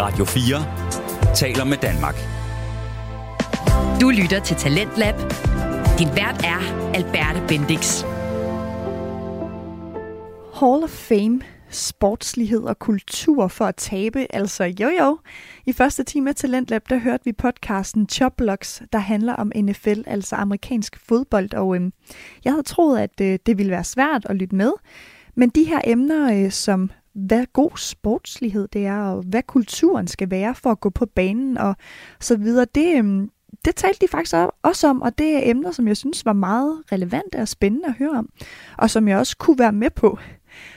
Radio 4 taler med Danmark. Du lytter til Talentlab. Din vært er Alberte Bendix. Hall of Fame, sportslighed og kultur for at tabe, altså jo jo. I første time af Talentlab, der hørte vi podcasten Chopblocks, der handler om NFL, altså amerikansk fodbold, og øhm, jeg havde troet, at øh, det ville være svært at lytte med, men de her emner, øh, som hvad god sportslighed det er, og hvad kulturen skal være for at gå på banen og så videre, det, øhm, det talte de faktisk også om, og det er emner, som jeg synes var meget relevante og spændende at høre om, og som jeg også kunne være med på.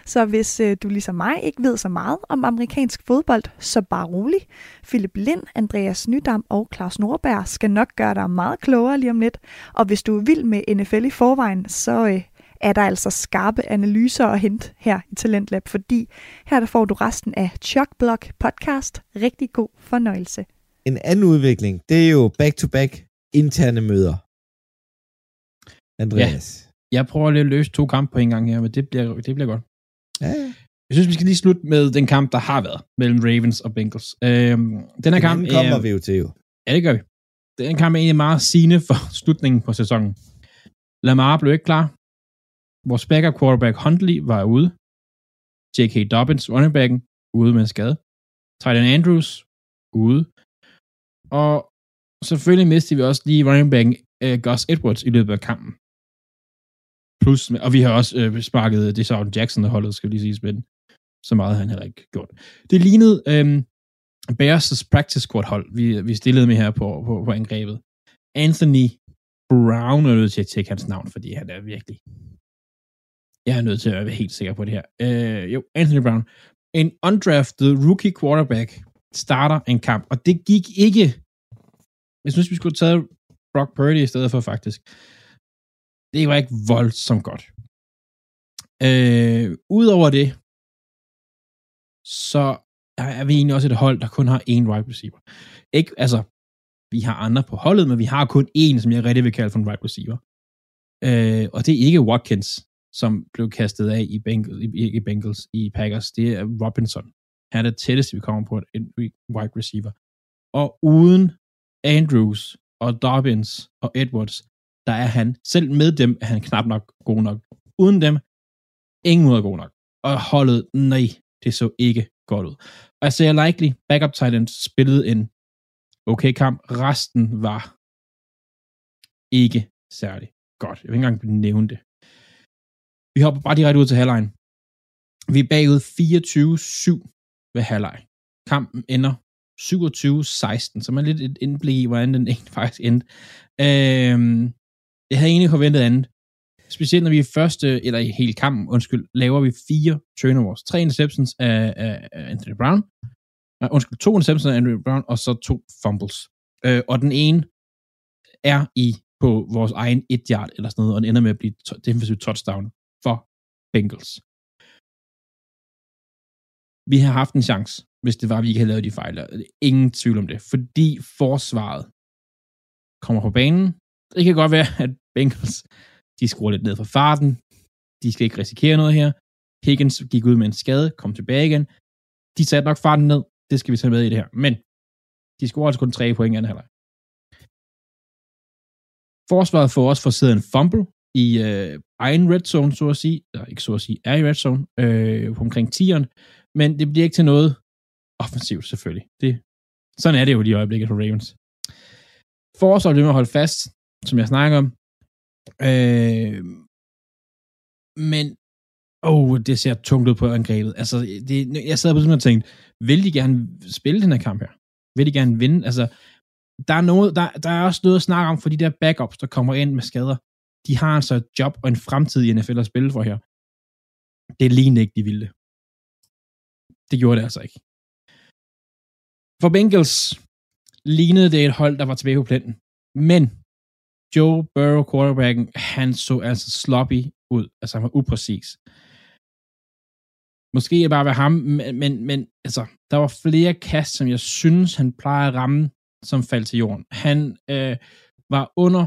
Så hvis øh, du ligesom mig ikke ved så meget om amerikansk fodbold, så bare rolig. Philip Lind, Andreas Nydam og Claus Norberg skal nok gøre dig meget klogere lige om lidt. Og hvis du er vild med NFL i forvejen, så øh, er der altså skarpe analyser at hente her i Talentlab, fordi her der får du resten af Chuck Block podcast. Rigtig god fornøjelse. En anden udvikling, det er jo back-to-back interne møder. Andreas. Ja, jeg prøver lige at løse to kampe på en gang her, men det bliver, det bliver godt. Ja, ja. Jeg synes, vi skal lige slutte med den kamp, der har været mellem Ravens og Bengals. Øhm, den her kamp kommer er, vi jo til jo. Ja, det gør vi. Den kamp er egentlig meget sigende for slutningen på sæsonen. Lamar blev ikke klar. Vores backup quarterback Huntley var ude. J.K. Dobbins, running backen, ude med en skade. Tyden Andrews, ude. Og selvfølgelig mistede vi også lige running backen uh, Gus Edwards i løbet af kampen. Plus, og vi har også uh, sparket øh, det Deshaun Jackson holdet, skal lige sige, men så meget har han heller ikke gjort. Det lignede um, Bears' practice squad hold, vi, vi stillede med her på, på, på angrebet. Anthony Brown er nødt til at tjekke hans navn, fordi han er virkelig... Jeg er nødt til at være helt sikker på det her. Øh, jo, Anthony Brown. En undrafted rookie quarterback starter en kamp, og det gik ikke... Jeg synes, vi skulle have taget Brock Purdy i stedet for, faktisk. Det var ikke voldsomt godt. Øh, Udover det, så er vi egentlig også et hold, der kun har én wide receiver. Ikke, altså, vi har andre på holdet, men vi har kun én, som jeg rigtig vil kalde for en wide receiver. Øh, og det er ikke Watkins, som blev kastet af i Bengals, i, i Bengals, i Packers. Det er Robinson. Han er det tætteste, vi kommer på en wide receiver. Og uden Andrews og Dobbins og Edwards, der er han, selv med dem, er han knap nok god nok. Uden dem, ingen måde god nok. Og holdet, nej, det så ikke godt ud. Og jeg ser likely, backup tight end spillede en okay kamp. Resten var ikke særlig godt. Jeg vil ikke engang nævne det. Vi hopper bare direkte ud til halvlejen. Vi er bagud 24-7 ved halvleg. Kampen ender 27-16, så man er lidt et indblik i, hvordan den egentlig faktisk endte. Øhm, jeg havde egentlig forventet andet. Specielt når vi i første, eller i hele kampen, undskyld, laver vi fire turnovers. Tre interceptions af, af, Anthony Brown. Nej, undskyld, to interceptions af Anthony Brown, og så to fumbles. Øh, og den ene er i på vores egen et yard eller sådan noget, og den ender med at blive defensive touchdown Bengals. Vi har haft en chance, hvis det var, at vi ikke havde lavet de fejl. Ingen tvivl om det, fordi forsvaret kommer på banen. Det kan godt være, at Bengals de skruer lidt ned for farten. De skal ikke risikere noget her. Higgins gik ud med en skade, kom tilbage igen. De satte nok farten ned. Det skal vi tage med i det her. Men de scorer altså kun tre point i anden halvleg. Forsvaret får også forsiddet en fumble i øh, egen red zone, så at sige. Eller ikke så at sige, er i red zone, øh, på omkring 10'eren. Men det bliver ikke til noget offensivt, selvfølgelig. Det, sådan er det jo lige i øjeblikket for Ravens. Forsvaret bliver med at holde fast, som jeg snakker om. Øh, men, åh, oh, det ser tungt ud på angrebet. Altså, det, jeg sad på sådan og tænkte, vil de gerne spille den her kamp her? Vil de gerne vinde? Altså, der er, noget, der, der er også noget at snakke om for de der backups, der kommer ind med skader. De har altså et job og en fremtid i NFL at spille for her. Det lignede ikke, de ville det. Gjorde det altså ikke. For Bengals lignede det et hold, der var tilbage på pletten. Men Joe Burrow, quarterbacken, han så altså sloppy ud. Altså, han var upræcis. Måske bare ved ham, men, men, men altså, der var flere kast, som jeg synes, han plejer at ramme, som faldt til jorden. Han øh, var under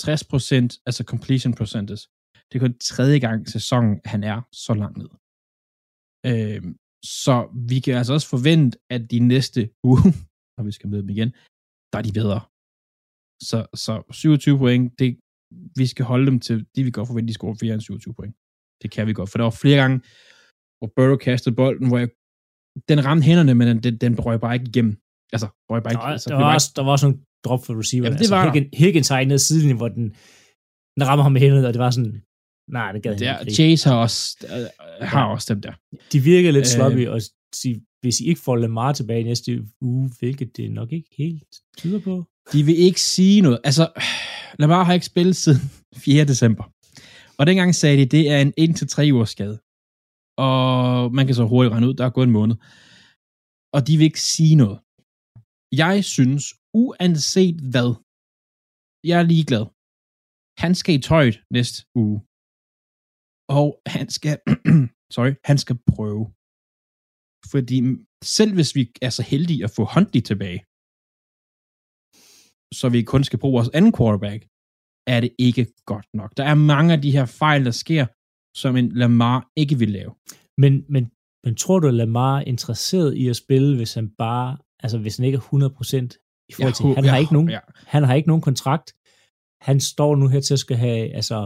60%, altså completion percentage. Det er kun tredje gang i sæsonen, han er så langt ned. Øh, Så vi kan altså også forvente, at de næste uge, når vi skal møde dem igen, der er de bedre. Så, så 27 point, det, vi skal holde dem til, de vi godt forvente, de scorer flere end 27 point. Det kan vi godt, for der var flere gange, hvor Burrow kastede bolden, hvor jeg, den ramte hænderne, men den, den, den røg bare ikke igennem. Altså, røg bare Der ikke. var, Altså, der, var også, der var også nogle drop for receiver. Jamen, det altså, var der. Higgins, Higgins har ned siden, hvor den, den rammer ham med hænderne, og det var sådan, nej, det gad det er, ikke. Chase har også, øh, har også dem der. De virker lidt Øh. sloppy, og sige, hvis I ikke får Lamar tilbage i næste uge, hvilket det nok ikke helt tyder på. De vil ikke sige noget. Altså, Lamar har ikke spillet siden 4. december. Og dengang sagde de, det er en 1-3 ugers skade. Og man kan så hurtigt regne ud, der er gået en måned. Og de vil ikke sige noget. Jeg synes, uanset hvad, jeg er ligeglad. Han skal i tøjet næste uge. Og han skal, sorry, han skal prøve. Fordi selv hvis vi er så heldige at få Huntley tilbage, så vi kun skal bruge vores anden quarterback, er det ikke godt nok. Der er mange af de her fejl, der sker, som en Lamar ikke vil lave. Men, men, men tror du, at Lamar er interesseret i at spille, hvis han bare, altså hvis han ikke er 100% i forhold til, Jeg han har ikke nogen, Ja. han har ikke nogen kontrakt. Han står nu her til at skal have, altså,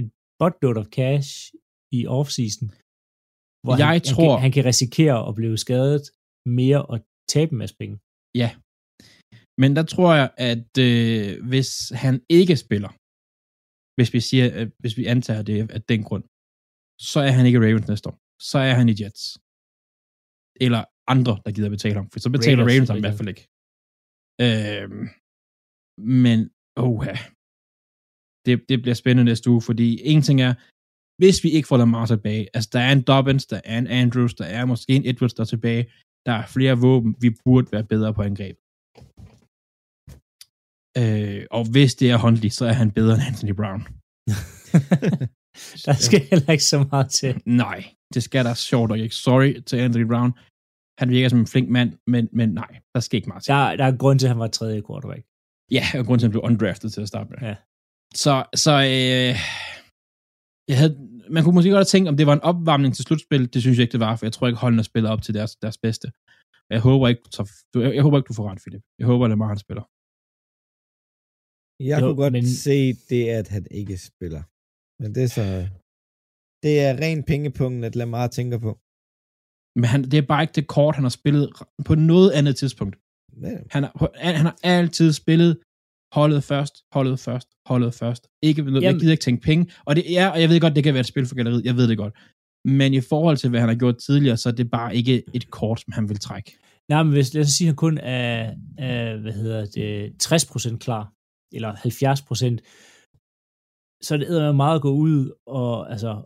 en buttload of cash i offseason. Hvor Jeg han, tror- han, kan, han kan risikere at blive skadet mere og tabe en masse penge. Ja. Men der tror jeg, at øh, hvis han ikke spiller, hvis vi siger, at hvis vi antager det af den grund, så er han ikke Ravens næste år. Så er han i Jets. Eller andre, der gider betale ham. For så betaler Raiders, Ravens ham i hvert fald ikke. Øhm, men, oha. Det, det bliver spændende næste uge, fordi en ting er, hvis vi ikke får Lamar tilbage, altså der er en Dobbins, der er en Andrews, der er måske en Edwards, der er tilbage, der er flere våben, vi burde være bedre på angreb. Øh, og hvis det er Huntley, så er han bedre end Anthony Brown. Der skal heller ikke så meget til. Nej, det skal der sjovt nok ikke. Sorry til Anthony Brown. Han virker som en flink mand, men, men nej, der skal ikke meget til. Der, der er en grund til, at han var tredje quarterback. Ja, og grund til, at han blev undrafted til at starte med. Ja. Så, så øh, jeg havde, man kunne måske godt have tænkt, om det var en opvarmning til slutspil. Det synes jeg ikke, det var, for jeg tror ikke, holdene spiller op til deres, deres bedste. Jeg håber ikke, så, du, jeg, jeg håber ikke, du får ret, Philip. Jeg håber, at Lamar han spiller. Jeg Jo, kunne godt men... se det, at han ikke spiller. Men det er så... Det er ren pengepunkten, at Lamar tænker på. Men han, det er bare ikke det kort, han har spillet på noget andet tidspunkt. Han har, han har altid spillet holdet først, holdet først, holdet først. Ikke, jeg Jamen- gider ikke tænke penge. Og, det er, og jeg ved godt, det kan være et spil for galleriet. Jeg ved det godt. Men i forhold til, hvad han har gjort tidligere, så er det bare ikke et kort, som han vil trække. Nej, men hvis, lad os sige, at han kun er, er hvad hedder det, 60% klar, eller 70%, så er det meget at gå ud og, altså,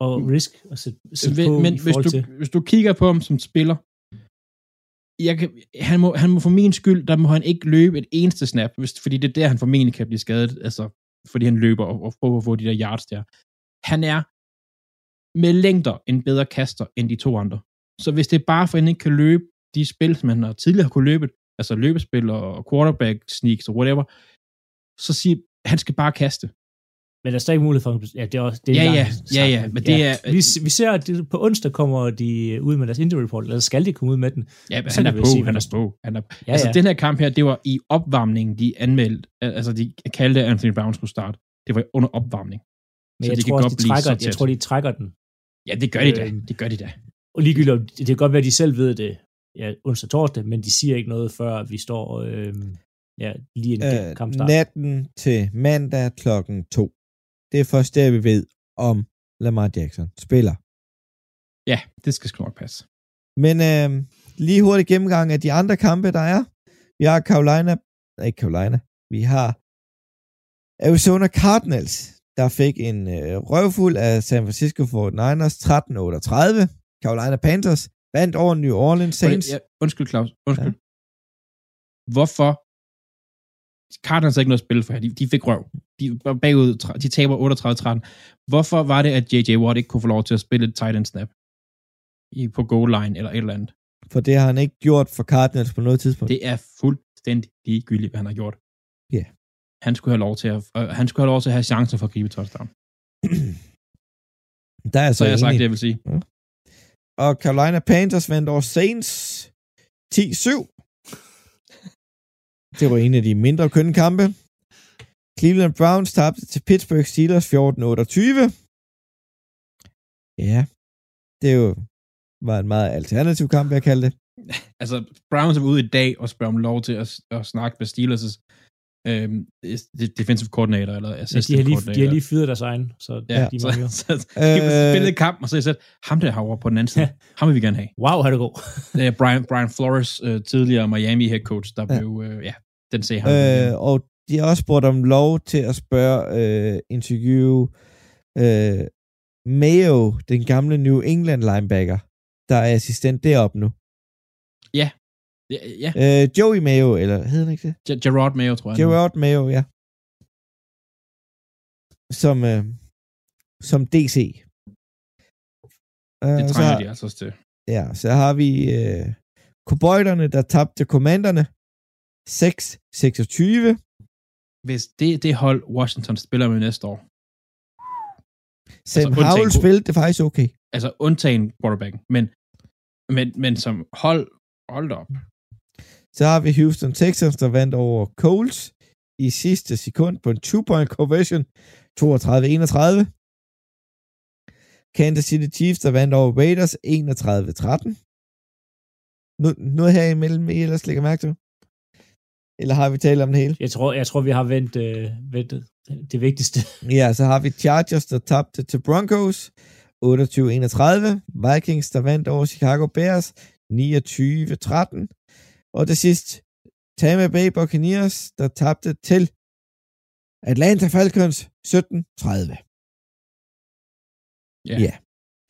og risk og sætte, sætte Men, på men i hvis, du, til. hvis du kigger på ham som spiller, jeg kan, han, må, han må for min skyld, der må han ikke løbe et eneste snap, hvis, fordi det er der, han formentlig kan blive skadet, altså fordi han løber og, og prøver at få de der yards der. Han er med længder en bedre kaster end de to andre. Så hvis det er bare for, at han ikke kan løbe de spil, som han har tidligere har kunne løbe, altså løbespil og quarterback sneaks og whatever, så siger han skal bare kaste. Men der er stadig mulighed for, ja, det er også, det er Ja, en ja, ja, ja, men det er- Vi, vi ser, at det, på onsdag kommer de ud med deres injury report, eller skal de komme ud med den? Ja, men han er på, sige, han er på. Han er, Ja, ja, altså, ja. den her kamp her, det var i opvarmningen, de anmeldte, al- altså de kaldte, Anthony Brown skulle starte. Det var under opvarmning. Men Så jeg de kan tror også, godt de trækker, jeg tror, de trækker den. Ja, det gør de da. Øhm. Det gør de da. Og ligegyldigt, det kan godt være, at de selv ved det ja, onsdag torsdag, men de siger ikke noget, før vi står øh, ja, lige øh, Øh, kampstart. natten til mandag klokken 2. Det er først der, vi ved, om Lamar Jackson spiller. Ja, det skal sgu nok passe. Men øh, lige hurtigt gennemgang af de andre kampe, der er. Vi har Carolina, nej, ikke Carolina, vi har Arizona Cardinals, der fik en øh, røvfuld af San Francisco 49ers 13-38. Carolina Panthers vandt over New Orleans Saints. Ja, undskyld, Claus. Undskyld. Ja. Hvorfor? Cardinals har ikke noget at spille for her. De, de fik røv. De var bagud. De taber 38-13. Hvorfor var det, at J.J. Watt ikke kunne få lov til at spille et tight end snap? I, på goal line eller et eller andet. For det har han ikke gjort for Cardinals på noget tidspunkt. Det er fuldstændig ligegyldigt, hvad han har gjort. Ja. Han skulle have lov til at, øh, han skulle have lov til at have chancen for at gribe touchdown. Der er Så, så, jeg har sagt det, jeg vil sige. og Carolina Panthers vandt over Saints 10-7. Det var en af de mindre kønne kampe. Cleveland Browns tabte til Pittsburgh Steelers 14-28. Ja, det er jo var en meget alternativ kamp, jeg kaldte det. Altså, Browns er ude i dag og spørger om lov til at, at snakke med Steelers' øhm, defensive coordinator, eller Ja, assistant de, har lige, de har lige fyret deres egen, så Ja, de så, mangler. så, så de Øh. spillede kamp, og så har jeg sat, ham der herovre på den anden side, Ja. ham vil vi gerne have. Wow, har det god. Det er Brian, Brian Flores, øh, tidligere Miami head coach, der Ja. blev, øh, ja, den sagde han. Øh, og de har også spurgt om lov til at spørge, øh, interview øh, Mayo, den gamle New England linebacker, der er assistent deroppe nu. ja, ja, Øh, Joey Mayo, eller hed han ikke det? Ger- Gerard Mayo, tror jeg. Gerard Mayo, ja. Som, øh, som DC. Øh, Det så trænger har- de altså også til. Ja, så har vi øh, Cowboyderne, der tabte kommanderne 6-26. Hvis det er det hold, Washington spiller med næste år, Sam undtagen Howell spillede det faktisk okay. altså undtagen quarterbacken, men, men, men som hold, hold op. Så har vi Houston Texans, der vandt over Coles i sidste sekund på en two-point conversion, 32-31. Kansas City Chiefs, der vandt over Raiders, 31-13. Nu, noget her imellem, I ellers lægger mærke til? Eller har vi talt om det hele? Jeg tror, jeg tror vi har vendt, øh, vendt det vigtigste. Ja, så har vi Chargers, der tabte til Broncos, 28-31. Vikings, der vandt over Chicago Bears, 29-13. Og til sidst, Tampa Bay Buccaneers, der tabte til Atlanta Falcons, 17-30. Ja. Ja.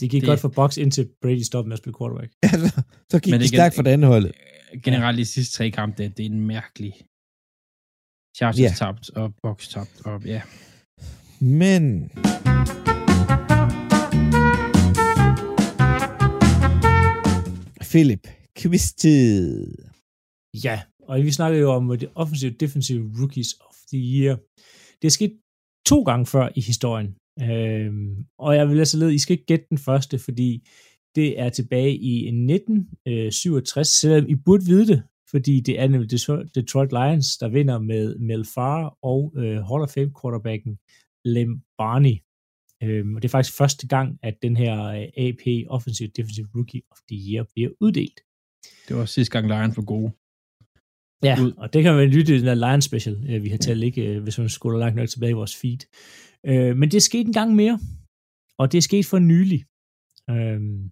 Det gik Det- det... godt for Box, indtil Brady stoppede med at spille quarterback. Altså, så gik Men det igen- stærkt for det andet hold. Øh, Generelt de sidste tre kampe, det, det er en mærkelig Chargers Ja. yeah. tabt, og Bucks tabt, og ja. Men... Philip, quiz-tid. Ja, og vi snakkede jo om det offensive defensive rookies of the year. Det er sket to gange før i historien. Øhm, og jeg vil altså lede, I skal ikke gætte den første, fordi det er tilbage i 1967, selvom I burde vide det, fordi det er nemlig Detroit- Lions, der vinder med Mel Farr og øh, Hall of Fame quarterbacken Lem Barney. Øhm, og det er faktisk første gang, at den her øh, AP Offensive Defensive Rookie of the Year bliver uddelt. Det var sidste gang Lions var gode. Ja, ud. og det kan man lytte i den der Lions special, øh, vi har talt ikke, øh, hvis man skulle langt nok tilbage i vores feed. Øh, Men det er sket en gang mere, og det er sket for nylig. Øhm,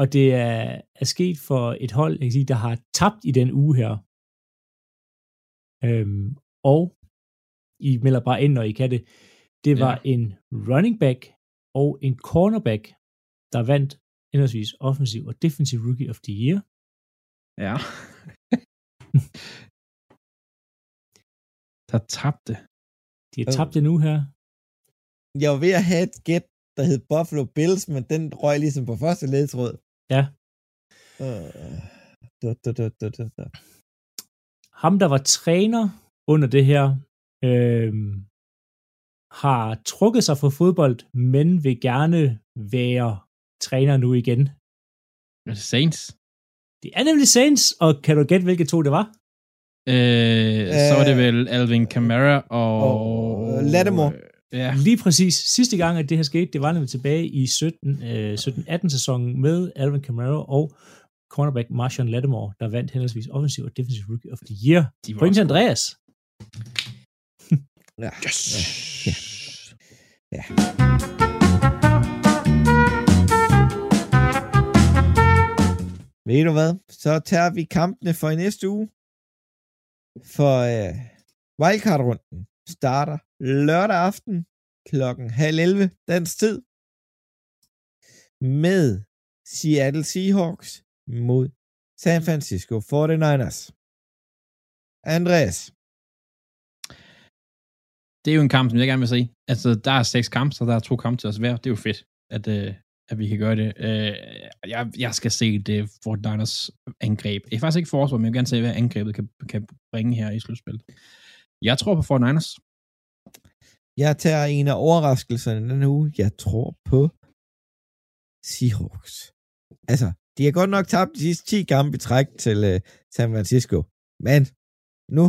Og det er, er sket for et hold, jeg kan sige, der har tabt i den uge her. Øhm, Og I melder bare ind, når I kan det. Det var Ja. en running back og en cornerback, der vandt henholdsvis offensiv og defensiv rookie of the year. Ja. der tabte. De har tabt den uge her. Jeg var ved at have et gæt, der hed Buffalo Bills, men den røg ligesom på første ledtråd. Ja. Uh, da, da, da, da, da, da. ham, der var træner under det her, øhm, har trukket sig fra fodbold, men vil gerne være træner nu igen. Er det Saints? Det er nemlig Saints, og kan du gætte, hvilke to det var? Øh, så var det Øh, vel Alvin Kamara og... og, øh, Lattimore. Ja. Lige præcis sidste gang, at det her skete, det var nemlig tilbage i 17, øh, 17-18 sæsonen med Alvin Kamara og cornerback Marshawn Lattimore, der vandt henholdsvis offensiv og defensive rookie of the year. De Point til Andreas. Ja. Yes. Ja. Ja. Ved du hvad? Så tager vi kampene for i næste uge. For øh, wildcard-runden starter lørdag aften klokken halv 11 dansk tid med Seattle Seahawks mod San Francisco 49ers. Andreas, Det er jo en kamp, som jeg gerne vil se. Altså, der er seks kampe, så der er to kampe til os hver. Det er jo fedt, at, øh, at vi kan gøre det. Øh, jeg, jeg skal se det 49ers angreb. Jeg er faktisk ikke forsvar, men jeg vil gerne se, hvad angrebet kan, kan bringe her i slutspillet. Jeg tror på Fort Niners jeg tager en af overraskelserne denne uge. Jeg tror på Seahawks. Altså, de har godt nok tabt de sidste 10 kampe i træk til uh, San Francisco. Men nu,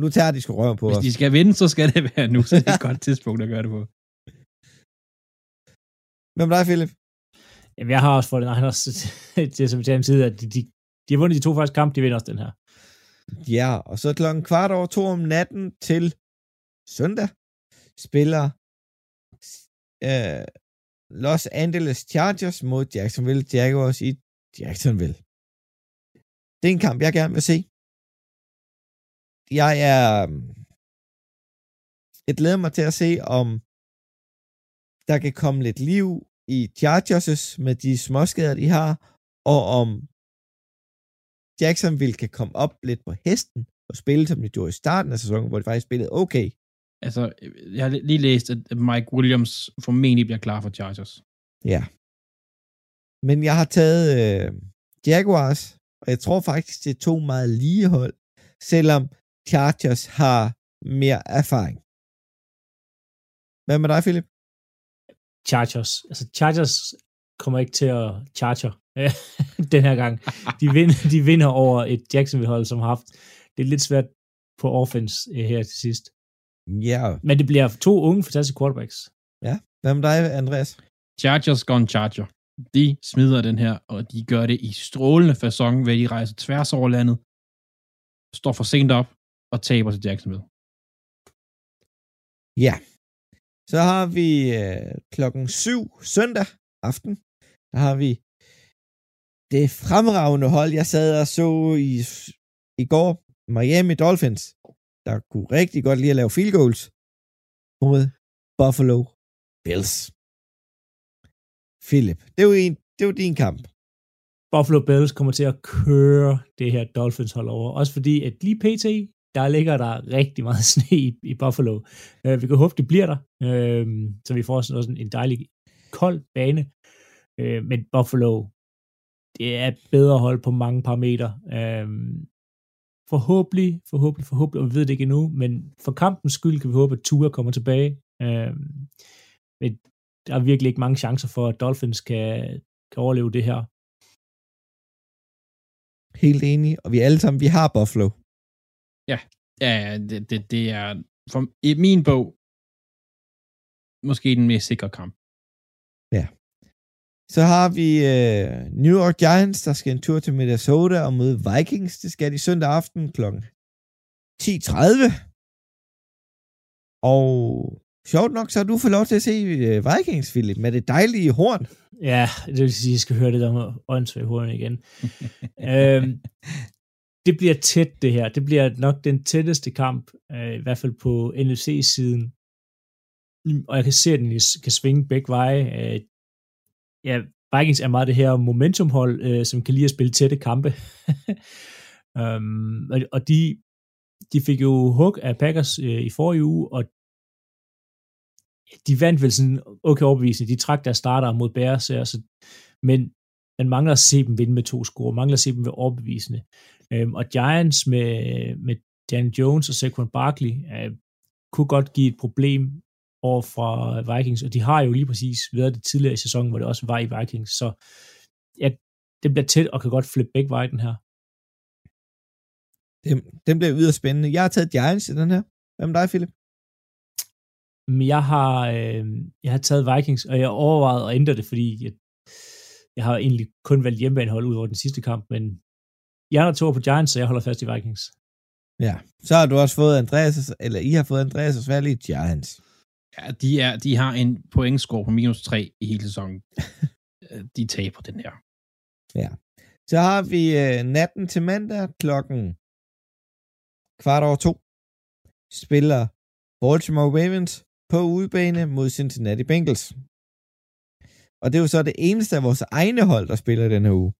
nu tager de sgu røven på Hvis os. de skal vinde, så skal det være nu, så det er et godt tidspunkt at gøre det på. Hvem er dig, Philip? Jamen, jeg har også fået den Niners til som til side, at de, de, de har vundet de to første kampe, de vinder også den her. Ja, og så klokken kvart over to om natten til søndag spiller øh, Los Angeles Chargers mod Jacksonville Jaguars i Jacksonville. Det er en kamp, jeg gerne vil se. Jeg er... Mm, jeg glæder mig til at se, om der kan komme lidt liv i Chargers med de småskader, de har, og om Jacksonville kan komme op lidt på hesten og spille, som de gjorde i starten af sæsonen, hvor de faktisk spillede okay. Altså, jeg har lige læst, at Mike Williams formentlig bliver klar for Chargers. Ja. Men jeg har taget øh, Jaguars, og jeg tror faktisk, det er to meget lige hold, selvom Chargers har mere erfaring. Hvad med dig, Philip? Chargers. Altså, Chargers kommer ikke til at charger den her gang. De vinder, de vinder over et Jacksonville-hold, som har haft det er lidt svært på offense eh, her til sidst. Ja. Men det bliver to unge fantastiske quarterbacks. Ja. Hvad med dig, Andreas? Chargers gone Charger. De smider den her, og de gør det i strålende fasong, ved de rejser tværs over landet, står for sent op og taber til Jacksonville. Ja. Så har vi øh, klokken 7 søndag aften, der har vi det fremragende hold, jeg sad og så i, i går, Miami Dolphins, der kunne rigtig godt lide at lave field goals mod Buffalo Bills. Philip, det er en, det er din kamp. Buffalo Bills kommer til at køre det her Dolphins hold over. Også fordi, at lige pt, der ligger der rigtig meget sne i, i Buffalo. Uh, vi kan håbe, det bliver der, uh, så vi får sådan også en dejlig kold bane. Uh, men Buffalo, det er et bedre hold på mange parametre. Uh, forhåbentlig, forhåbentlig, forhåbentlig, og vi ved det ikke endnu, men for kampens skyld kan vi håbe, at Tua kommer tilbage. Uh, men der er virkelig ikke mange chancer for, at Dolphins kan, kan overleve det her. Helt enig, og vi alle sammen, vi har Buffalo. Ja, ja det, det, det er for, i min bog måske den mest sikre kamp. Så har vi uh, New York Giants, der skal en tur til Minnesota og møde Vikings. Det skal de søndag aften kl. 10.30. Og sjovt nok, så har du fået lov til at se uh, Vikings, Philip, med det dejlige horn. Ja, det vil sige, at jeg skal høre det der åndssvagt horn igen. øhm, det bliver tæt, det her. Det bliver nok den tætteste kamp, øh, i hvert fald på NFC-siden. Og jeg kan se, at den kan svinge begge veje. Ja, Vikings er meget det her momentumhold, øh, som kan lide at spille tætte kampe. um, og, og de, de fik jo hug af Packers øh, i forrige uge, og de vandt vel sådan okay overbevisende. De trak deres starter mod Bears, altså, men man mangler at se dem vinde med to score, mangler at se dem være overbevisende. Øhm, og Giants med, med Dan Jones og Saquon Barkley øh, kunne godt give et problem over fra Vikings, og de har jo lige præcis været det tidligere i sæsonen, hvor det også var i Vikings, så ja, det bliver tæt og kan godt flippe begge veje den her. Den, den bliver yderst spændende. Jeg har taget Giants i den her. Hvad med dig, Philip? Men jeg har, øh, jeg har taget Vikings, og jeg har overvejet at ændre det, fordi jeg, jeg har egentlig kun valgt hjemmebanehold ud over den sidste kamp, men jeg er to på Giants, så jeg holder fast i Vikings. Ja, så har du også fået Andreas, eller I har fået Andreas og særligt Giants. Ja, de, er, de har en pointscore på minus 3 i hele sæsonen. de taber den her. Ja. Så har vi øh, natten til mandag klokken kvart over to. Spiller Baltimore Ravens på udebane mod Cincinnati Bengals. Og det er jo så det eneste af vores egne hold, der spiller den her uge.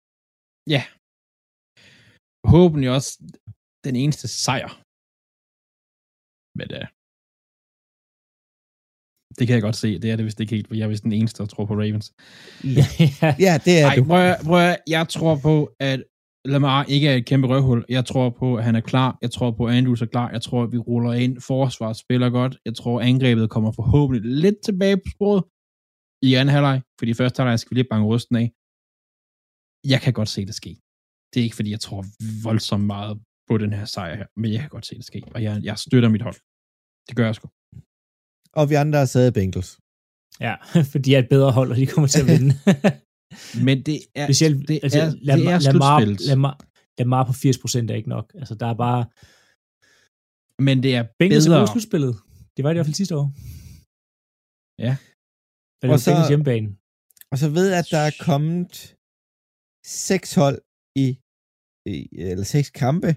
Ja. Håbentlig også den eneste sejr. Men uh, det kan jeg godt se. Det er det vist ikke helt, for jeg er vist den eneste, der tror på Ravens. Ja, ja det er Ej, du. prøv, at- prøv, at- jeg tror på, at Lamar ikke er et kæmpe røvhul. Jeg tror på, at han er klar. Jeg tror på, at Andrews er klar. Jeg tror, at vi ruller ind. Forsvaret spiller godt. Jeg tror, at angrebet kommer forhåbentlig lidt tilbage på sporet i anden halvleg. For de første halvleg skal vi lige bange rysten af. jeg kan godt se det ske. Det er ikke, fordi jeg tror voldsomt meget på den her sejr her, men jeg kan godt se det ske, og jeg, jeg støtter mit hold. Det gør jeg sgu. Og vi andre har sad Bengals. Ja, for de er et bedre hold, og de kommer til at vinde. Men det er, Specielt, det altså, er, lad, det er lad, Lamar. Lamar, Lamar på 80% er ikke nok. Altså, der er bare... Men det er Bengals er bedre. på slutspillet. Det var det i hvert fald sidste år. Ja. Og det Og så- Bengals hjemmebane. Og så ved jeg, at der er kommet seks hold i, i eller seks kampe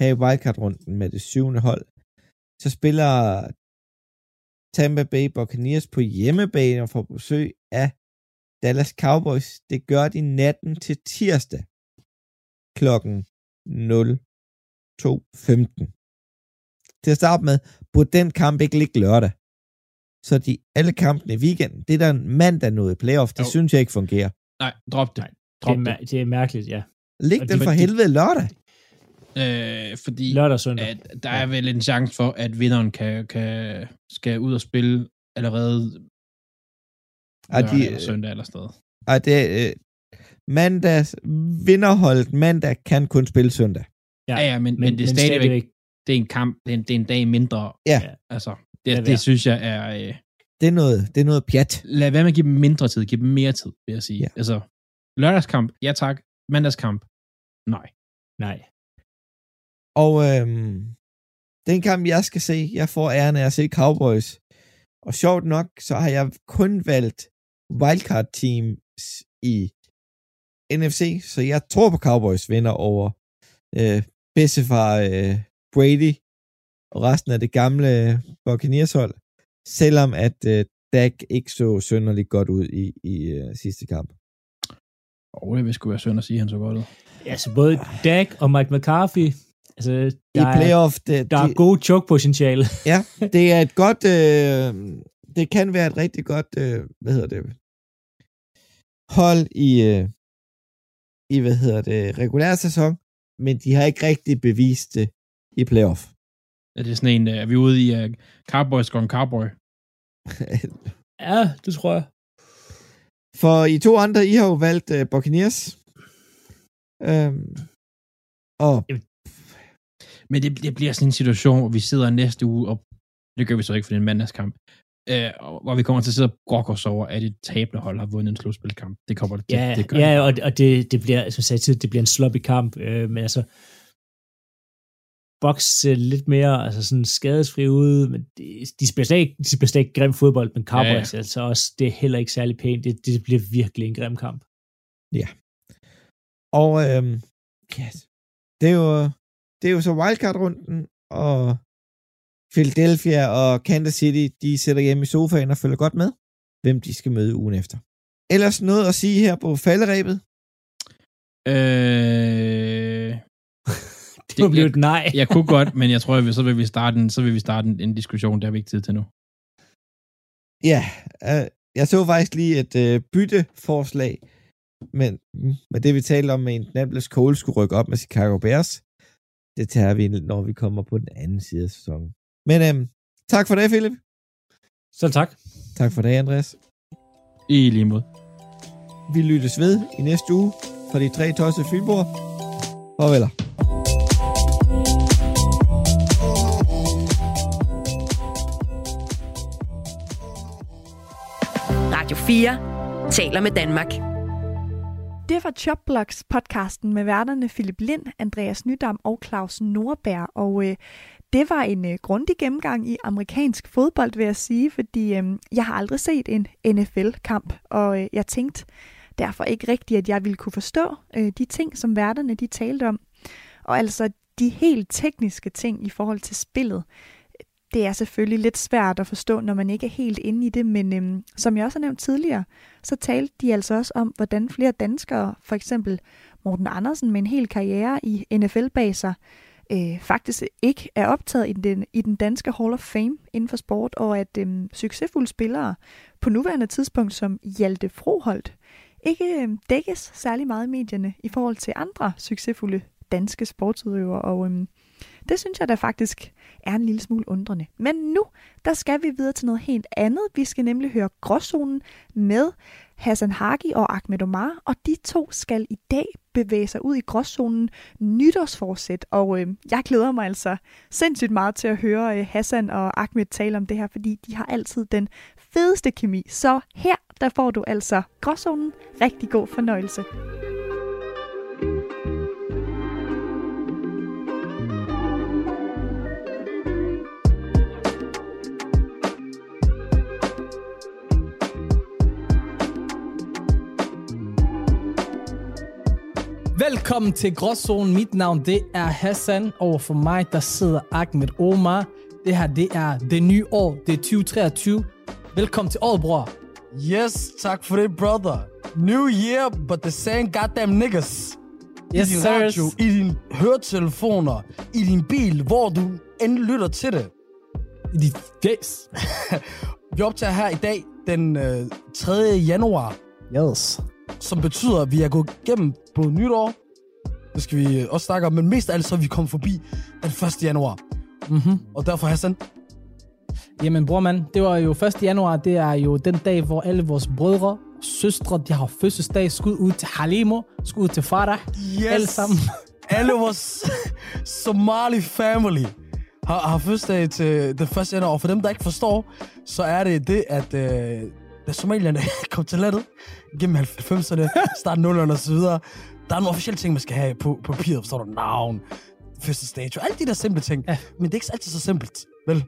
her i wildcard-runden med det syvende hold. Så spiller Tampa Bay Buccaneers på hjemmebane og får besøg af Dallas Cowboys. Det gør de natten til tirsdag klokken 02.15. Til at starte med, burde den kamp ikke ligge lørdag. Så de alle kampene i weekenden, det er der en mandag i playoff, det Jo. synes jeg ikke fungerer. Nej, drop det. Nej, Det Drop er, det. det er mærkeligt, ja. Læg den de- for de- helvede lørdag. Øh, fordi Lørdag og søndag. at der er vel en chance for, at vinderen kan, kan, skal ud og spille allerede lørdag de- eller søndag eller sted. Og det øh, mandags vinderholdet mandag kan kun spille søndag. Ja, ja, men, men, men det er stadigvæk, det er en kamp, det er en, det er en dag mindre. Ja. Altså, det, være. det synes jeg er... Øh, Det er noget, det er noget pjat. lad være med at give dem mindre tid, giv dem mere tid, vil jeg sige. Ja. Ja. Altså, lørdagskamp, ja tak. Mandagskamp, nej. Nej. Og øhm, den kamp, jeg skal se, jeg får æren af at se Cowboys. Og sjovt nok, så har jeg kun valgt wildcard teams i NFC, så jeg tror på Cowboys vinder over øh, bedstefar øh, Brady og resten af det gamle Buccaneers hold, selvom at øh, Dak ikke så sønderligt godt ud i, i øh, sidste kamp. Og det vil sgu være synd at sige, at han så godt ud. Ja, så både Dak og Mike McCarthy, altså, I der, er, playoff, det, der de, er god choke-potentiale. Ja, det er et godt, øh, det kan være et rigtig godt, øh, hvad hedder det, hold i, øh, i, hvad hedder det, regulær sæson, men de har ikke rigtig bevist det i playoff. Er det sådan en, øh, er vi ude i uh, Cowboys en Cowboy? Ja, det tror jeg. For I to andre, I har jo valgt øh, Buccaneers. Øhm, og Men det, det bliver sådan en situation, hvor vi sidder næste uge, og det gør vi så ikke, for det er en mandagskamp, øh, og- hvor vi kommer til at sidde og brokke os over, at et tabende hold har vundet en slutspilkamp. Det kommer det, Ja, det gør ja og, og det, det bliver, som jeg sagde tidligere, det bliver en sloppy kamp, øh, men altså, Box ser lidt mere altså sådan skadesfri ud, men de, de spiller slet ikke, de spiller slet ikke grim fodbold, men Cowboys, ja, ja. altså også, det er heller ikke særlig pænt. Det, det bliver virkelig en grim kamp. Og øhm, ja, det er jo, det er jo så wildcard-runden, og Philadelphia og Kansas City, de sætter hjemme i sofaen og følger godt med, hvem de skal møde ugen efter. Ellers noget at sige her på falderæbet? Øh, Det må blive et nej. jeg kunne godt, men jeg tror, at vi- så vil vi starte en, så vil vi starte en, en diskussion, der har vi ikke tid til nu. Ja, øh, jeg så faktisk lige et øh, bytteforslag, men med det vi talte om med Indianapolis Colts skulle rykke op med Chicago Bears, det tager vi, når vi kommer på den anden side af sæsonen. Men øhm, tak for det, Philip. Så tak. Tak for det, Andreas. I lige måde. Vi lyttes ved i næste uge for de tre tossede fynbord. Farvel. Radio 4 taler med Danmark. Det var Jobblocks podcasten med værterne Philip Lind, Andreas Nydam og Claus Nordberg. Og øh, det var en øh, grundig gennemgang i amerikansk fodbold, vil jeg sige, fordi øh, jeg har aldrig set en NFL-kamp, og øh, jeg tænkte derfor ikke rigtigt, at jeg ville kunne forstå øh, de ting, som værterne de talte om. Og altså de helt tekniske ting i forhold til spillet, det er selvfølgelig lidt svært at forstå, når man ikke er helt inde i det, men øhm, som jeg også har nævnt tidligere, så talte de altså også om, hvordan flere danskere, for eksempel Morten Andersen med en hel karriere i NFL bag sig, øh, faktisk ikke er optaget i den, i den danske Hall of Fame inden for sport, og at øhm, succesfulde spillere på nuværende tidspunkt som Hjalte Froholt ikke øhm, dækkes særlig meget i medierne i forhold til andre succesfulde danske sportsudøvere, og øhm, det synes jeg da faktisk er en lille smule undrende. Men nu, der skal vi videre til noget helt andet. Vi skal nemlig høre Gråzonen med Hassan Hagi og Ahmed Omar, og de to skal i dag bevæge sig ud i gråzonen nytårsforsæt, og øh, jeg glæder mig altså sindssygt meget til at høre øh, Hassan og Ahmed tale om det her, fordi de har altid den fedeste kemi. Så her, der får du altså gråzonen. Rigtig god fornøjelse. Velkommen til Gråzonen. Mit navn det er Hassan. Over for mig der sidder Ahmed Omar. Det her det er det nye år. Det er 2023. Velkommen til året, bror. Yes, tak for det, brother. New year, but the same goddamn niggas. Yes, I din sirs. radio, i dine høretelefoner, i din bil, hvor du end lytter til det. I dit face. Vi optager her i dag, den øh, 3. januar, Yes. Som betyder, at vi er gået igennem på nytår. Det skal vi også snakke om, men mest af alt så er vi kommet forbi den 1. januar. Mm-hmm. Og derfor, Hassan, Jamen, bror mand, det var jo 1. januar. Det er jo den dag, hvor alle vores brødre og søstre, de har fødselsdag. Skud ud til Halimo. Skud ud til Farah. yes. Alle sammen. alle vores Somali family har, har fødselsdag til den 1. januar. Og for dem, der ikke forstår, så er det det, at øh, da somalierne kom til landet gennem 90'erne, start 0'erne og så videre, der er nogle officielle ting, man skal have på, på papiret. Forstår du? Navn, fødselsdato, alle de der simple ting. Ja. Men det er ikke altid så simpelt, vel?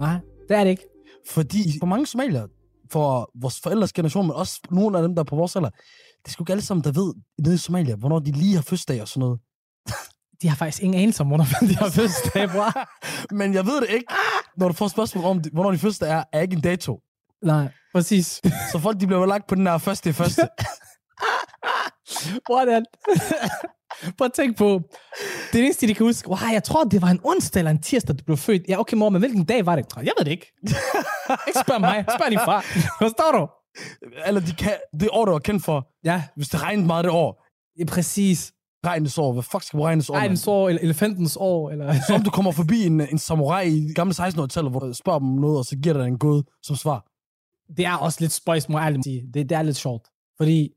Nej, det er det ikke. Fordi for mange somalier, for vores forældres generation, men også nogle af dem, der er på vores alder, det er sgu ikke alle sammen, der ved nede i Somalia, hvornår de lige har fødselsdag og sådan noget. De har faktisk ingen anelse om, hvornår de har fødselsdag, bror. Men jeg ved det ikke. Når du får spørgsmål om, hvornår de første er, er ikke en dato. Nej, præcis. Så folk de bliver lagt på den her første første. Er... Prøv at tænke på, det eneste, de kan huske, wow, jeg tror, det var en onsdag eller en tirsdag, du blev født. Ja, okay, mor, men hvilken dag var det? Jeg ved det ikke. ikke spørg mig, spørg din far. Forstår du? Eller de kan, det år, du er kendt for. Ja, Hvis det regnede meget det år. ja præcis. Regnens år. Hvad fuck skal regnes år? Den år, eller elefantens år, eller... Så om du kommer forbi en, en samurai i gamle 1600-tallet, hvor du spørger dem om noget, og så giver dig en gåde som svar. Det er også lidt spøjs, må jeg ærligt sige. Det, det er lidt sjovt. Fordi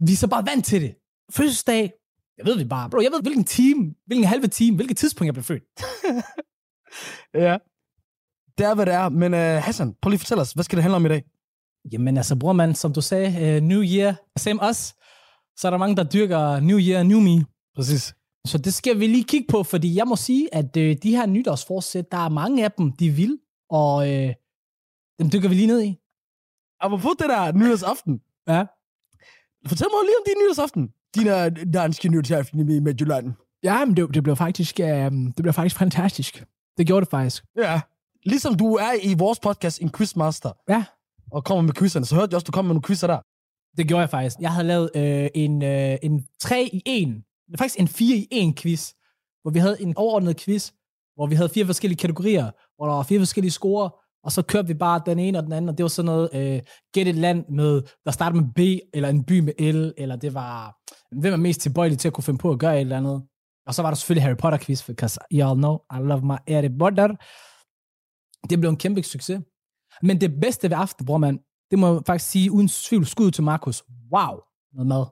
vi er så bare vant til det. Fødselsdag, jeg ved vi bare. Bro, jeg ved, hvilken time, hvilken halve time, hvilket tidspunkt jeg blev født. Ja. Det er, hvad det er. Men uh, Hassan, prøv lige at fortælle os, hvad skal det handle om i dag? Jamen altså, bror man, som du sagde, uh, New Year, same us. Så er der mange, der dyrker New Year, New Me. Præcis. Så det skal vi lige kigge på, fordi jeg må sige, at øh, de her nytårsforsæt, der er mange af dem, de vil, og øh, dem dykker vi lige ned i. Apropos det der nyhedsaften. Ja. Fortæl mig lige om din nyhedsaften. Dine danske nyhedsaften i Midtjylland. Ja, men det, det blev faktisk, øh, det blev faktisk fantastisk. Det gjorde det faktisk. Ja. Ligesom du er i vores podcast en quizmaster. Ja. Og kommer med quizzerne, så hørte jeg også, du kom med nogle quizzer der. Det gjorde jeg faktisk. Jeg havde lavet øh, en, øh, en 3 i 1, faktisk en 4 i 1 quiz, hvor vi havde en overordnet quiz, hvor vi havde fire forskellige kategorier, hvor der var fire forskellige score, og så kørte vi bare den ene og den anden, og det var sådan noget, øh, gæt et land med, der starter med B, eller en by med L, eller det var, hvem er mest tilbøjelig til at kunne finde på at gøre et eller andet. Og så var der selvfølgelig Harry Potter quiz, because you all know, I love my Harry Potter. Det blev en kæmpe succes. Men det bedste ved aften, bror man, det må jeg faktisk sige, uden tvivl, skud til Markus. Wow, noget mad.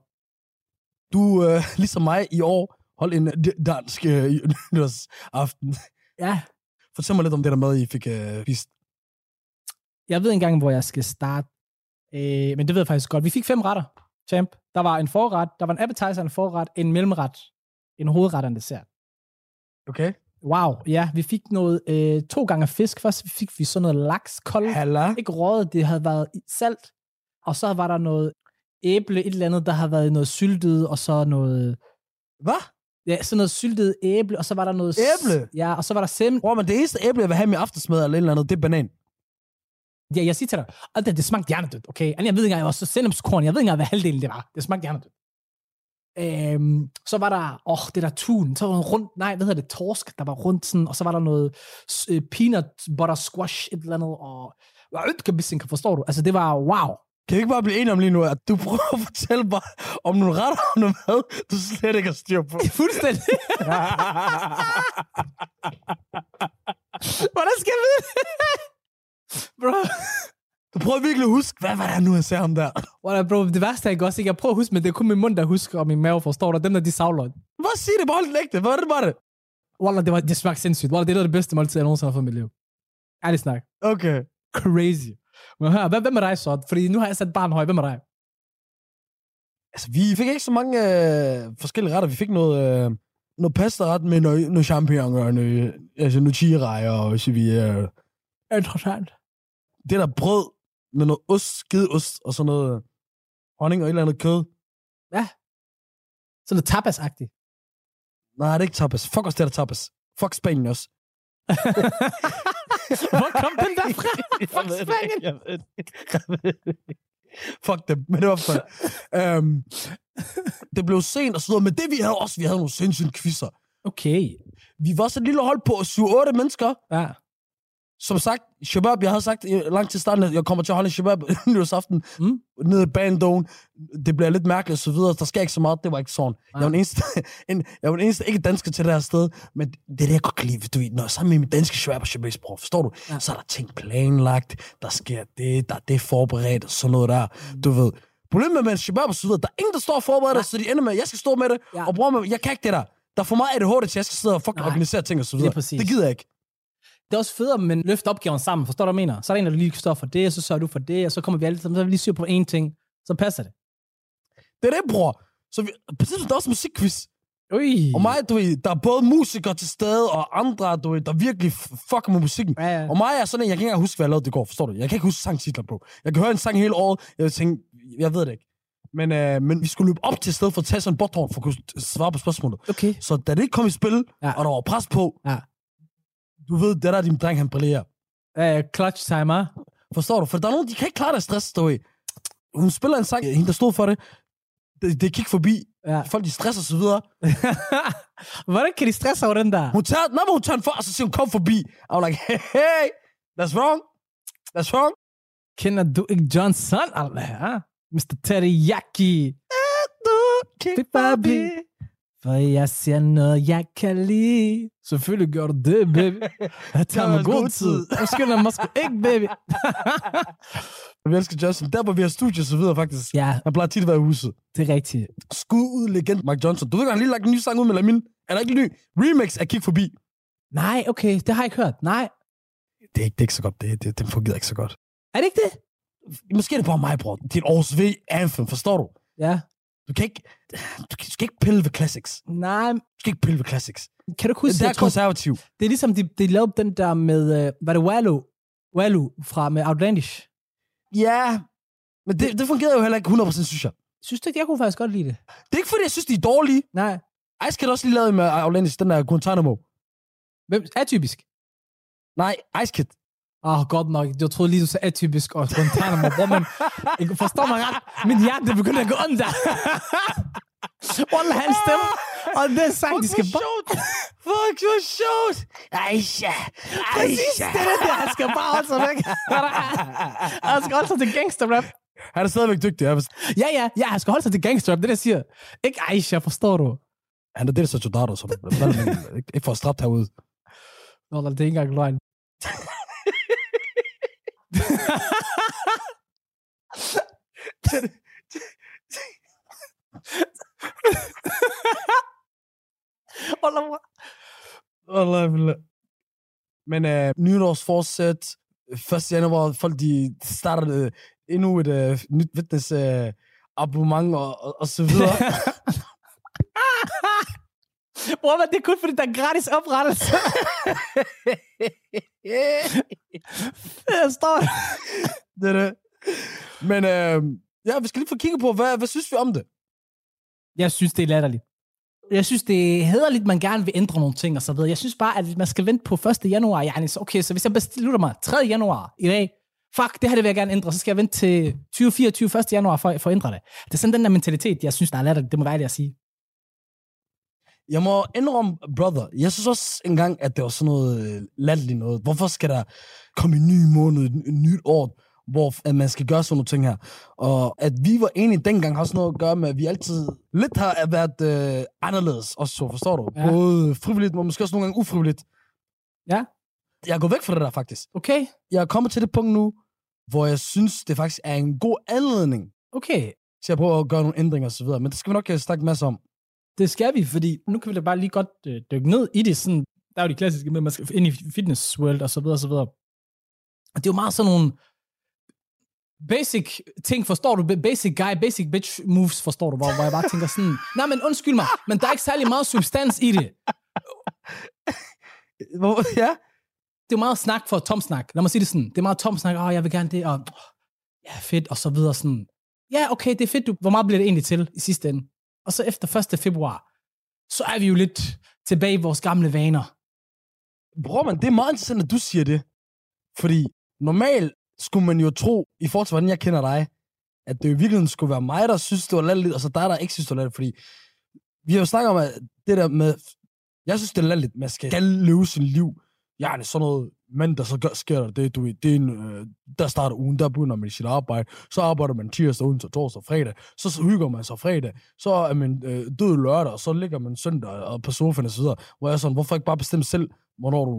Du, øh, ligesom mig i år, holdt en dansk øh, nyhedsaften. Ja, Fortæl mig lidt om det der mad, I fik øh, spist. Jeg ved ikke engang, hvor jeg skal starte. Øh, men det ved jeg faktisk godt. Vi fik fem retter, champ. Der var en forret, der var en appetizer, en forret, en mellemret, en hovedret og en dessert. Okay. Wow, ja, vi fik noget, øh, to gange fisk. Først fik vi sådan noget laks, kold, Halla. ikke røget, det havde været salt. Og så var der noget æble, et eller andet, der havde været noget syltet, og så noget, Hvad? ja, sådan noget syltet æble, og så var der noget... Æble? Ja, og så var der sem... Bror, men det eneste æble, jeg vil have med aftensmad eller et eller andet, det er banan. Ja, jeg siger til dig, alt det, det smagte hjernedødt, okay? Altså, Jeg ved ikke engang, jeg var så sennepskorn, jeg ved ikke engang, hvad halvdelen det var. Det smagte hjernedødt. Øhm, så var der, åh, oh, det der tun, så var der rundt, nej, hvad hedder det, torsk, der var rundt sådan, og så var der noget øh, peanut butter squash, et eller andet, og ødkebissing, forstår du? Altså, det var wow. Kan vi ikke bare blive enige om lige nu, at du prøver at fortælle mig om nogle retter og noget mad, du slet ikke har styr på? Fuldstændig. Hvordan skal jeg vide? Bro. Du prøver virkelig at huske, hvad var det nu, jeg sagde ham der? Voilà, bro, det værste er også? Jeg prøver at huske, men det er kun min mund, der husker, og min mave forstår dig. Dem der, de savler. Hvad siger det? Bare den ægte. Hvad var det, var det? Wallah, det, var, det smagte sindssygt. Wallah, det er det bedste måltid, jeg nogensinde har fået i mit liv. Ærligt snak. Okay. Crazy. Men hør, hvem, hvem er dig så? Fordi nu har jeg sat barn høj. Hvem er dig? Altså, vi fik ikke så mange øh, forskellige retter. Vi fik noget, øh, noget pasta-ret med noget, noget champignon og noget, altså noget chirejer og så vi, øh, Interessant. Det der brød med noget ost, skideost og sådan noget honning og et eller andet kød. Sådan noget tapas-agtigt. Nej, det er ikke tapas. Fuck os, det er der tapas. Fuck Spanien også. Hvor kom den der fra? Fuck Spanien. jeg ved det ikke. Jeg ved det ikke. Fuck dem, men det var for... um, det blev sent og sådan noget, men det vi havde også, vi havde nogle sindssyge quizzer. Okay. Vi var så et lille hold på 7-8 mennesker. Ja. Som sagt, Shabab, jeg havde sagt i lang tid i starten, at jeg kommer til at holde Shabab nytårsaften Mm. mm. nede i Bandone. Det bliver lidt mærkeligt og så videre. Der sker ikke så meget. Det var ikke sådan. Jeg var den eneste, en, jeg var den eneste ikke dansker til det her sted. Men det er det, jeg godt kan lide. Du ved, når jeg sammen med min danske Shabab og Shababs bror, forstår du? Ja. Ja. Så er der ting planlagt. Der sker det, der er det forberedt og sådan noget der. Du ved. Problemet med en Shabab og så videre, der er ingen, der står og forbereder det, så de ender med, at jeg skal stå med det. Ja. Ja. Og bror, med, jeg kan ikke det der. Der er for meget ADHD til, at jeg skal sidde og fucking Nej. organisere ting og så videre. præcis. Det gider jeg ikke. Det er også federe, men løfte opgaven sammen. Forstår du, hvad jeg mener? Så er der en, der lige står for det, og så sørger du for det, og så kommer vi alle sammen, så er vi lige syr på én ting. Så passer det. Det er det, bror. Så vi, præcis, der er også musikquiz. Ui. Og mig, du ved, der er både musikere til stede, og andre, du ved, der virkelig fucker med musikken. Ja, ja. Og mig er sådan en, jeg kan ikke engang huske, hvad jeg lavede det går, forstår du? Jeg kan ikke huske sangtitler på. Jeg kan høre en sang hele året, jeg tænker, jeg ved det ikke. Men, øh, men vi skulle løbe op til stedet for at tage sådan en botthorn for at kunne svare på spørgsmålet. Okay. Så da det ikke kom i spil, ja. og der var pres på, Ja. Du ved, det der er din dreng, han brillerer. Uh, clutch timer. Forstår du? For der er nogen, de kan ikke klare deres stress, du ved. Hun spiller en sang, hende der stod for det, det, det gik forbi. Ja. Folk, de stresser og så videre. Hvordan kan de stresse over den der? Hun tager, når hun tager den for, og så siger hun, kom forbi. Was like, hey, hey, that's wrong. That's wrong. Kender du ikke Johnson? Allah, ja? Mr. Teriyaki. Kig forbi. For jeg ser noget, jeg kan lide. Selvfølgelig gør du det, baby. Jeg tager mig god tid. Jeg skynder mig sgu ikke, baby. Vi elsker Justin. Der, hvor vi har studie og så videre, faktisk. ja, Han plejer tit at være i huset. det er rigtigt. Skud ud legend Mike Johnson. Du ved han lige lagt en ny sang ud med Lamin. Er der ikke ny remix af Kig Forbi? Nej, okay, det har jeg ikke hørt. Nej. Det er ikke, det er ikke så godt. Det, det, det fungerer ikke så godt. Er det ikke det? Måske er det bare mig, bror. Det er et års V anthem, forstår du? Ja. Du kan ikke, du, skal ikke pille ved classics. Nej, Du skal ikke pille ved classics. kan du ikke huske, Det er konservativ. det er ligesom, de, de lavede den der med, øh, var det Wallo? Wallo fra med Outlandish. Ja, men det, det fungerede jo heller ikke 100%, synes jeg. Synes du ikke, jeg kunne faktisk godt lide det? Det er ikke, fordi jeg synes, de er dårlige. Nej. Ice Kid også lige lavet med Outlandish, den der Guantanamo. Hvem? Atypisk. Nej, Ice Kid. Åh, oh, godt nok. Jeg troede lige, du sagde atypisk og Guantanamo. Hvor man, ikke forstår mig ret. Min hjerte begynder at gå under. Wallah, hans stemme. Og den sang, de skal bare... Fuck, hvor sjovt. Aisha. Præcis, det er det. Han skal bare holde sig væk. Han skal holde sig til gangsterrap. Han er stadigvæk dygtig. Han er, Ja, ja, ja, han skal holde sig til gangsterrap. Det er det, jeg siger. Ikke Aisha, forstår du? han er det, der så Jodaro, så ikke, for strabt herude. Wallah, det er ikke engang løgn. Allah, Allah. Men uh, nytårsforsæt, 1. januar, folk de starter uh, endnu et uh, nyt fitness uh, abonnement og, og, og så videre. Bror, men det er kun fordi, der er gratis oprettelse. Jeg står det er det. Men uh, ja, vi skal lige få kigget på, hvad, hvad synes vi om det? Jeg synes, det er latterligt. Jeg synes, det er hederligt, man gerne vil ændre nogle ting og så videre. Jeg synes bare, at man skal vente på 1. januar. Yani, så okay, så hvis jeg beslutter mig 3. januar i dag, fuck, det her det vil jeg gerne ændre, så skal jeg vente til 2024 1. januar for, for at ændre det. Det er sådan den der mentalitet, jeg synes, der er latterligt. Det må være det at sige. Jeg må indrømme, brother, jeg synes også engang, at det var sådan noget øh, latterligt noget. Hvorfor skal der komme en ny måned, et, nyt år, hvor at man skal gøre sådan nogle ting her? Og at vi var enige dengang har også noget at gøre med, at vi altid lidt har været øh, anderledes, også så forstår du? Ja. Både frivilligt, men måske også nogle gange ufrivilligt. Ja. Jeg gået væk fra det der, faktisk. Okay? Jeg er kommet til det punkt nu, hvor jeg synes, det faktisk er en god anledning Okay, til at prøve at gøre nogle ændringer osv. Men det skal vi nok øh, snakke masser om. Det skal vi, fordi nu kan vi da bare lige godt øh, dykke ned i det. Sådan, der er jo de klassiske med, at man skal ind i fitness world og så videre og så videre. Og det er jo meget sådan nogle basic ting, forstår du? Basic guy, basic bitch moves, forstår du? Hvor, hvor jeg bare tænker sådan, nej, men undskyld mig, men der er ikke særlig meget substans i det. Hvor, ja, det er meget snak for tom snak. Lad mig sige det sådan. Det er meget tom snak. Åh, jeg vil gerne det, og ja, fedt, og så videre sådan. Ja, okay, det er fedt. Du. Hvor meget bliver det egentlig til i sidste ende? Og så efter 1. februar, så er vi jo lidt tilbage i vores gamle vaner. bror man, det er meget interessant, at du siger det. Fordi normalt skulle man jo tro, i forhold til, hvordan jeg kender dig, at det i virkeligheden skulle være mig, der synes, det var latterligt, og så dig, der ikke synes, det var latterligt. Fordi vi har jo snakket om, at det der med... Jeg synes, det er latterligt, man skal leve sin liv. Ja, det er sådan noget, men så gør, sker der det, du ved, det er en, øh, der starter ugen, der begynder man sit arbejde, så arbejder man tirsdag, onsdag, torsdag fredag, så, så hygger man sig fredag, så er man øh, død lørdag, og så ligger man søndag og på sofaen og så videre, hvor jeg er sådan, hvorfor ikke bare bestemme selv, hvornår du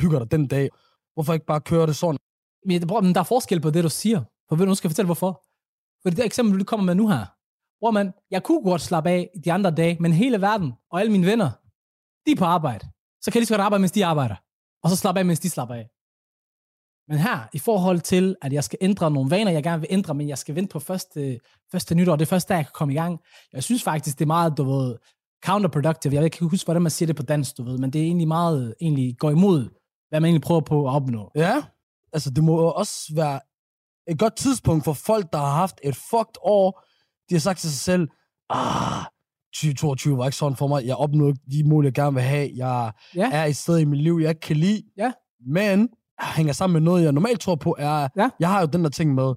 hygger dig den dag? Hvorfor ikke bare køre det sådan? Men, bror, men der er forskel på det, du siger. For ved du, nu skal jeg fortælle, hvorfor. For det der eksempel, du kommer med nu her. hvor man, jeg kunne godt slappe af de andre dage, men hele verden og alle mine venner, de er på arbejde. Så kan jeg lige så godt arbejde, mens de arbejder. Og så slappe af, mens de slapper af. Men her, i forhold til, at jeg skal ændre nogle vaner, jeg gerne vil ændre, men jeg skal vente på første, første nytår, det er først der, jeg kan komme i gang. Jeg synes faktisk, det er meget, du ved, counterproductive. Jeg kan ikke huske, hvordan man siger det på dansk, du ved, men det er egentlig meget, egentlig går imod, hvad man egentlig prøver på at opnå. Ja, altså det må også være et godt tidspunkt for folk, der har haft et fucked år. De har sagt til sig selv, ah, 2022 var ikke sådan for mig. Jeg opnåede de mål, jeg gerne vil have. Jeg Ja. er et sted i mit liv, jeg ikke kan lide. Ja. Men hænger sammen med noget, jeg normalt tror på, er, Ja. jeg har jo den der ting med,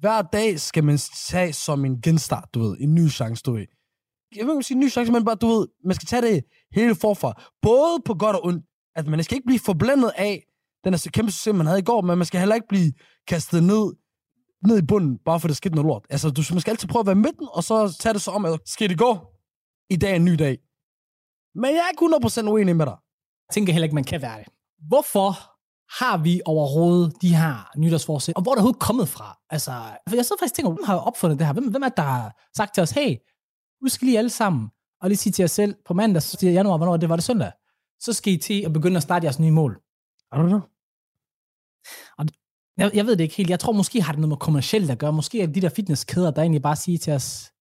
hver dag skal man tage som en genstart, du ved, en ny chance, du ved. Jeg vil ikke sige en ny chance, men bare, du ved, man skal tage det hele forfra. Både på godt og ondt. At man skal ikke blive forblændet af den her kæmpe succes, man havde i går, men man skal heller ikke blive kastet ned, ned i bunden, bare for det skete noget lort. Altså, du, man skal altid prøve at være midten, og så tage det så om, at skal det gå? I dag er en ny dag. Men jeg er ikke 100% uenig med dig. Jeg tænker heller ikke, man kan være det. Hvorfor har vi overhovedet de her nytårsforsæt, og hvor er det overhovedet kommet fra? Altså, for jeg sidder faktisk og tænker, hvem har opfundet det her? Hvem, hvem er det, der har sagt til os, hey, husk lige alle sammen, og lige sige til jer selv, på mandag, så siger januar, hvornår det var det søndag, så skal I til at begynde at starte jeres nye mål. I don't know. Jeg, jeg ved det ikke helt. Jeg tror måske har det noget med kommercielt at gøre. Måske er det de der fitnesskæder, der egentlig bare siger til os,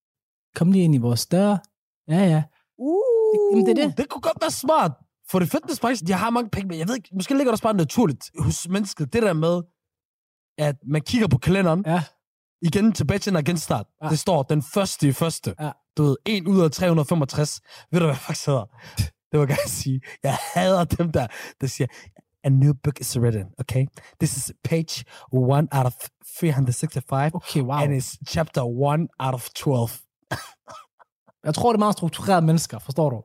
kom lige ind i vores døre. Ja, ja. Uh, Jamen, det er det. Det kunne godt være smart. For det fitnessbranchen, de har mange penge, men jeg ved ikke, måske ligger der også bare naturligt hos mennesket, det der med, at man kigger på kalenderen, Ja. igen tilbage til en genstart. Ja. Det står den første i første. Ja. Du ved, 1 ud af 365. Ved du, hvad jeg faktisk hedder? Det vil jeg gerne sige. Jeg hader dem der, der siger, a new book is written, okay? This is page 1 out of 365, Okay, wow. and it's chapter 1 out of 12. Jeg tror, det er meget strukturerede mennesker, forstår du?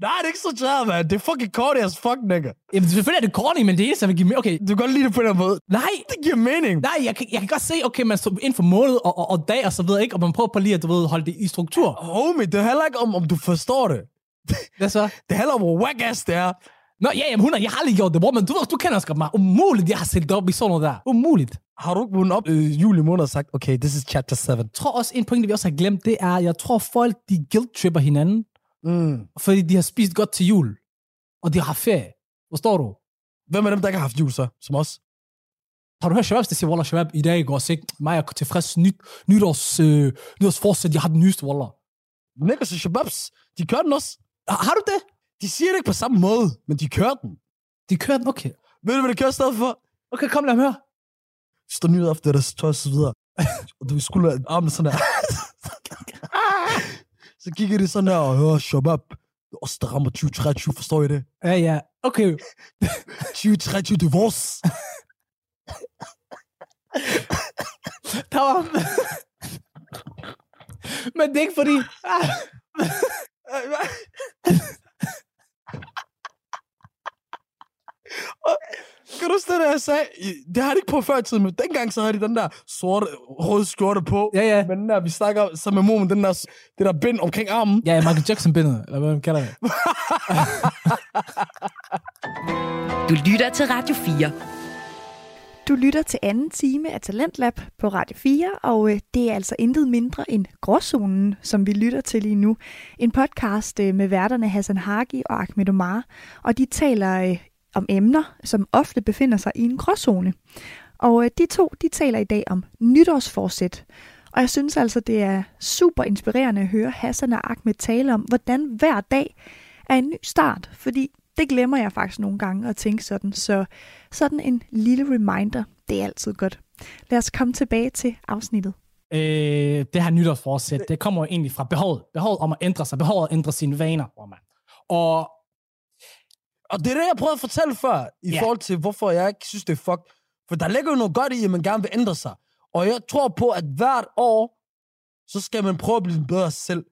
Nej, det er ikke så træet, man. Det er fucking corny as fuck, nigga. Jamen, selvfølgelig er det corny, men det eneste, vil give mig... Okay, Du kan godt lide det på den måde. nej, Det giver mening. nej, jeg kan, jeg kan godt se, okay, man står ind for måned og, og, og dag og så videre, ikke? Og man prøver på lige at, du ved, holde det i struktur. Homie, det handler ikke om, om du forstår det. Hvad så? Det handler om, hvor whack ass det er. Nå, ja, jamen, 100, jeg har aldrig gjort det, bror, men du, du kender også mig. Umuligt, jeg har set op i sådan noget der. Umuligt. Har du ikke vundet op øh, juli måned og sagt, okay, this is chapter 7. Jeg tror også, en pointe, vi også har glemt, det er, jeg tror, folk, de guilt-tripper hinanden, Mm. fordi de har spist godt til jul, og de har ferie. Forstår du? Hvem er dem, der ikke har haft jul så, som os? Har du hørt Shabab, der siger, Wallah, Shabab, i dag går sig mig er tilfreds nyt, nytårs, øh, nytårsforsæt, jeg har den nyeste, Wallah. Niggas og shababs, de kører den også. Har, har du det? De siger det ikke på samme måde, men de kører den. De kører den, okay. Ved du, hvad det kører stedet for? Okay, kom, lad mig høre. Står nyt efter deres tøj og så videre. og du skulle armene sådan her. så kigger de sådan her og hører shabab. Det er os, der rammer 2023, forstår I det? Ja, ja. Okay. 2023, det er vores. Der var... Men det er ikke fordi... Ah. Kan du huske det, der jeg sagde? Det har de ikke på før i tiden, men dengang så havde de den der sorte, røde skjorte på. Ja, ja. Men den der, vi snakker så med mor, med den der, det der bind omkring armen. Ja, Michael Jackson-bindet, eller hvad man kalder det. Du lytter til Radio 4. Du lytter til anden time af Talentlab på Radio 4, og øh, det er altså intet mindre end Gråzonen, som vi lytter til lige nu. En podcast øh, med værterne Hassan Hagi og Ahmed Omar, og de taler øh, om emner, som ofte befinder sig i en gråzone. Og de to, de taler i dag om nytårsforsæt. Og jeg synes altså, det er super inspirerende at høre Hassan og Ahmed tale om, hvordan hver dag er en ny start, fordi det glemmer jeg faktisk nogle gange at tænke sådan. Så sådan en lille reminder, det er altid godt. Lad os komme tilbage til afsnittet. Øh, det her nytårsforsæt, det kommer jo egentlig fra behovet. Behovet om at ændre sig. Behovet at ændre sine vaner. Og, og det er det, jeg prøvede at fortælle før, i Ja. forhold til, hvorfor jeg ikke synes, det er fuck. For der ligger jo noget godt i, at man gerne vil ændre sig. Og jeg tror på, at hvert år, så skal man prøve at blive bedre selv.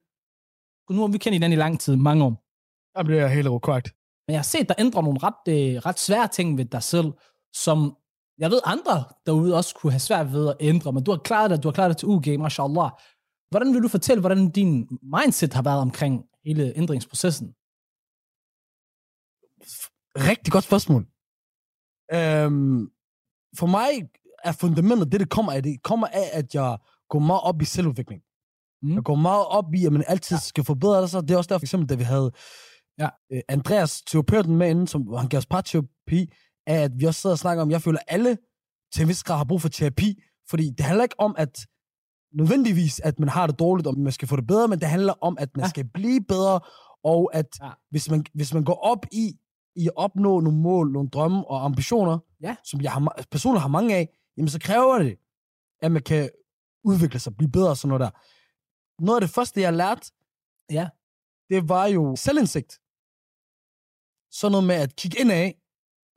nu har vi kendt hinanden i lang tid, mange år. Jeg bliver helt korrekt. Men jeg har set dig ændre nogle ret, øh, ret svære ting ved dig selv, som jeg ved andre derude også kunne have svært ved at ændre, men du har klaret det, du har klaret det til UG, mashallah. Hvordan vil du fortælle, hvordan din mindset har været omkring hele ændringsprocessen? Rigtig godt spørgsmål. Øhm, for mig er fundamentet, det det kommer af, det kommer af, at jeg går meget op i selvudvikling. Mm. Mm. Jeg går meget op i, at man altid ja. skal forbedre sig. Det er også derfor, for eksempel, da vi havde Ja. øh, Andreas terapeuten med inden, som han gav os parterapi, er, at vi også sidder og snakker om, jeg føler, at alle til en vis grad har brug for terapi, fordi det handler ikke om, at nødvendigvis, at man har det dårligt, og man skal få det bedre, men det handler om, at man Ja. skal blive bedre, og at Ja. hvis, man, hvis man går op i, i at opnå nogle mål, nogle drømme og ambitioner, Ja. som jeg har, personligt har mange af, jamen så kræver det, at man kan udvikle sig, blive bedre og sådan noget der. Noget af det første, jeg har lært, Ja. det var jo selvindsigt. Sådan noget med at kigge ind af,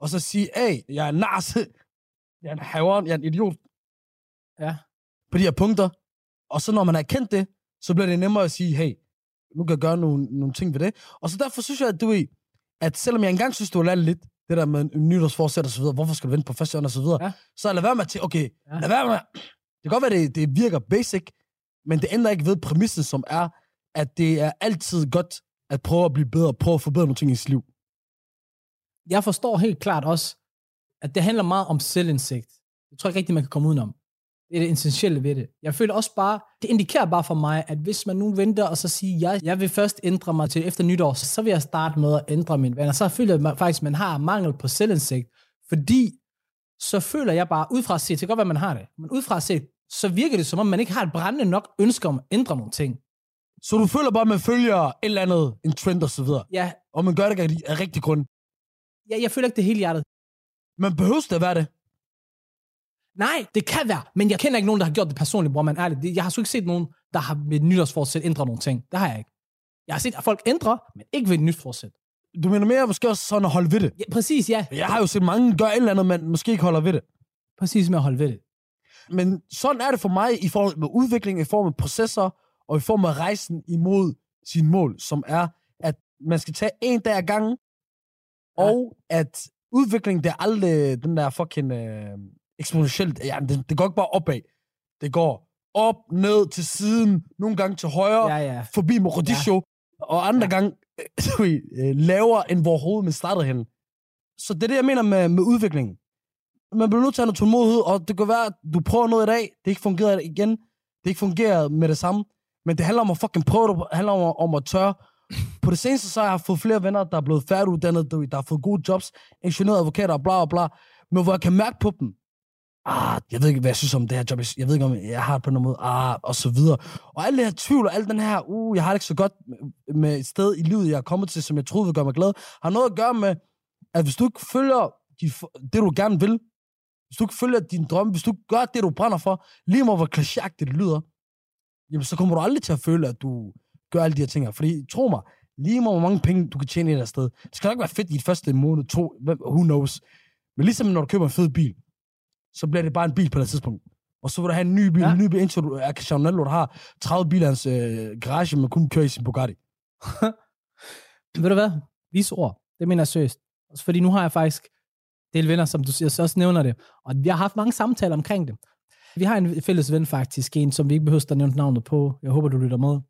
og så sige, hey, jeg er en nars, jeg er en haver, jeg er en idiot. Ja. På de her punkter. Og så når man har kendt det, så bliver det nemmere at sige, hey, nu kan jeg gøre nogle, nogle ting ved det. Og så derfor synes jeg, at du ved, at selvom jeg engang synes, du har lært lidt, det der med nytårsforsæt og så videre, hvorfor skal du vente på første og så videre, Ja. så lad være med at tænke, okay, ja. lad være med, det kan godt være, det, det virker basic, men det ændrer ikke ved præmissen, som er, at det er altid godt at prøve at blive bedre, prøve at forbedre nogle ting i sit liv. Jeg forstår helt klart også, at det handler meget om selvindsigt. Jeg tror ikke rigtig, man kan komme udenom. Det er det essentielle ved det. Jeg føler også bare, det indikerer bare for mig, at hvis man nu venter og så siger, jeg, jeg vil først ændre mig til efter nytår, så vil jeg starte med at ændre mine vaner. Så føler jeg faktisk, at man har mangel på selvindsigt. Fordi så føler jeg bare, udefra set, det kan godt være, man har det, men udefra set, så virker det som om, man ikke har et brændende nok ønske om at ændre nogle ting. Så du føler bare, at man følger et eller andet, en trend og så videre, Ja, og man gør det af rigtig grund. Jeg, jeg føler ikke det hele hjertet. Men behøves det at være det? Nej, det kan være, men jeg kender ikke nogen, der har gjort det personligt, bror man ærligt. Det- Jeg har sgu ikke set nogen, der har ved nytårsforsæt ændret nogle ting. Det har jeg ikke. Jeg har set, at folk ændrer, men ikke ved et nytårsforsæt. Du mener mere måske også sådan at holde ved det? Ja, præcis, ja. Jeg har jo set mange gøre et eller andet, men måske ikke holder ved det. Præcis med at holde ved det. Men sådan er det for mig i forhold med udvikling, i form af processer, og i form af rejsen imod sine mål, som er, at man skal tage en dag ad gangen. Og at udvikling, det er aldrig den der fucking øh, eksponentielt. Ja, det, det går ikke bare opad. Det går op, ned, til siden, nogle gange til højre, Ja, ja. forbi Mogadishu, ja. og andre Ja. gange øh, sorry, øh, lavere, end hvor overhovedet man startede henne. Så det er det, jeg mener med, med udviklingen. Man bliver nødt til at have noget tålmodighed, og det kan være, at du prøver noget i dag, det ikke fungerer igen, det ikke fungerer med det samme, men det handler om at fucking prøve det, det handler om, at- om at tørre. På det seneste, så har jeg fået flere venner, der er blevet færdiguddannet, der har fået gode jobs, ingeniører, advokater, bla bla bla, men hvor jeg kan mærke på dem, ah, jeg ved ikke, hvad jeg synes om det her job, jeg ved ikke, om jeg har det på nogen måde, ah, og så videre. Og alle det her tvivl, og al den her, uh, jeg har det ikke så godt med- et sted i livet, jeg er kommet til, som jeg troede ville gøre mig glad, har noget at gøre med, at hvis du ikke følger de, det, du gerne vil, hvis du ikke følger din drøm, hvis du ikke gør det, du brænder for, lige meget hvor klichéagtigt det lyder, jamen så kommer du aldrig til at føle, at du gør alle de her ting her. Fordi tro mig, lige meget hvor mange penge, du kan tjene et eller andet sted, det skal nok være fedt i de første måned, to, who knows. Men ligesom når du køber en fed bil, så bliver det bare en bil på det tidspunkt. Og så vil du have en ny bil, Ja. en ny bil, indtil du er Chanel, hvor du har 30 biler hans øh, garage, men kun kører i sin Bugatti. Ved du hvad? Vis ord. Det mener jeg seriøst. Også fordi nu har jeg faktisk del venner, som du siger, så også nævner det. Og vi har haft mange samtaler omkring det. Vi har en fælles ven faktisk, en som vi ikke behøver at nævne navnet på. Jeg håber, du lytter med.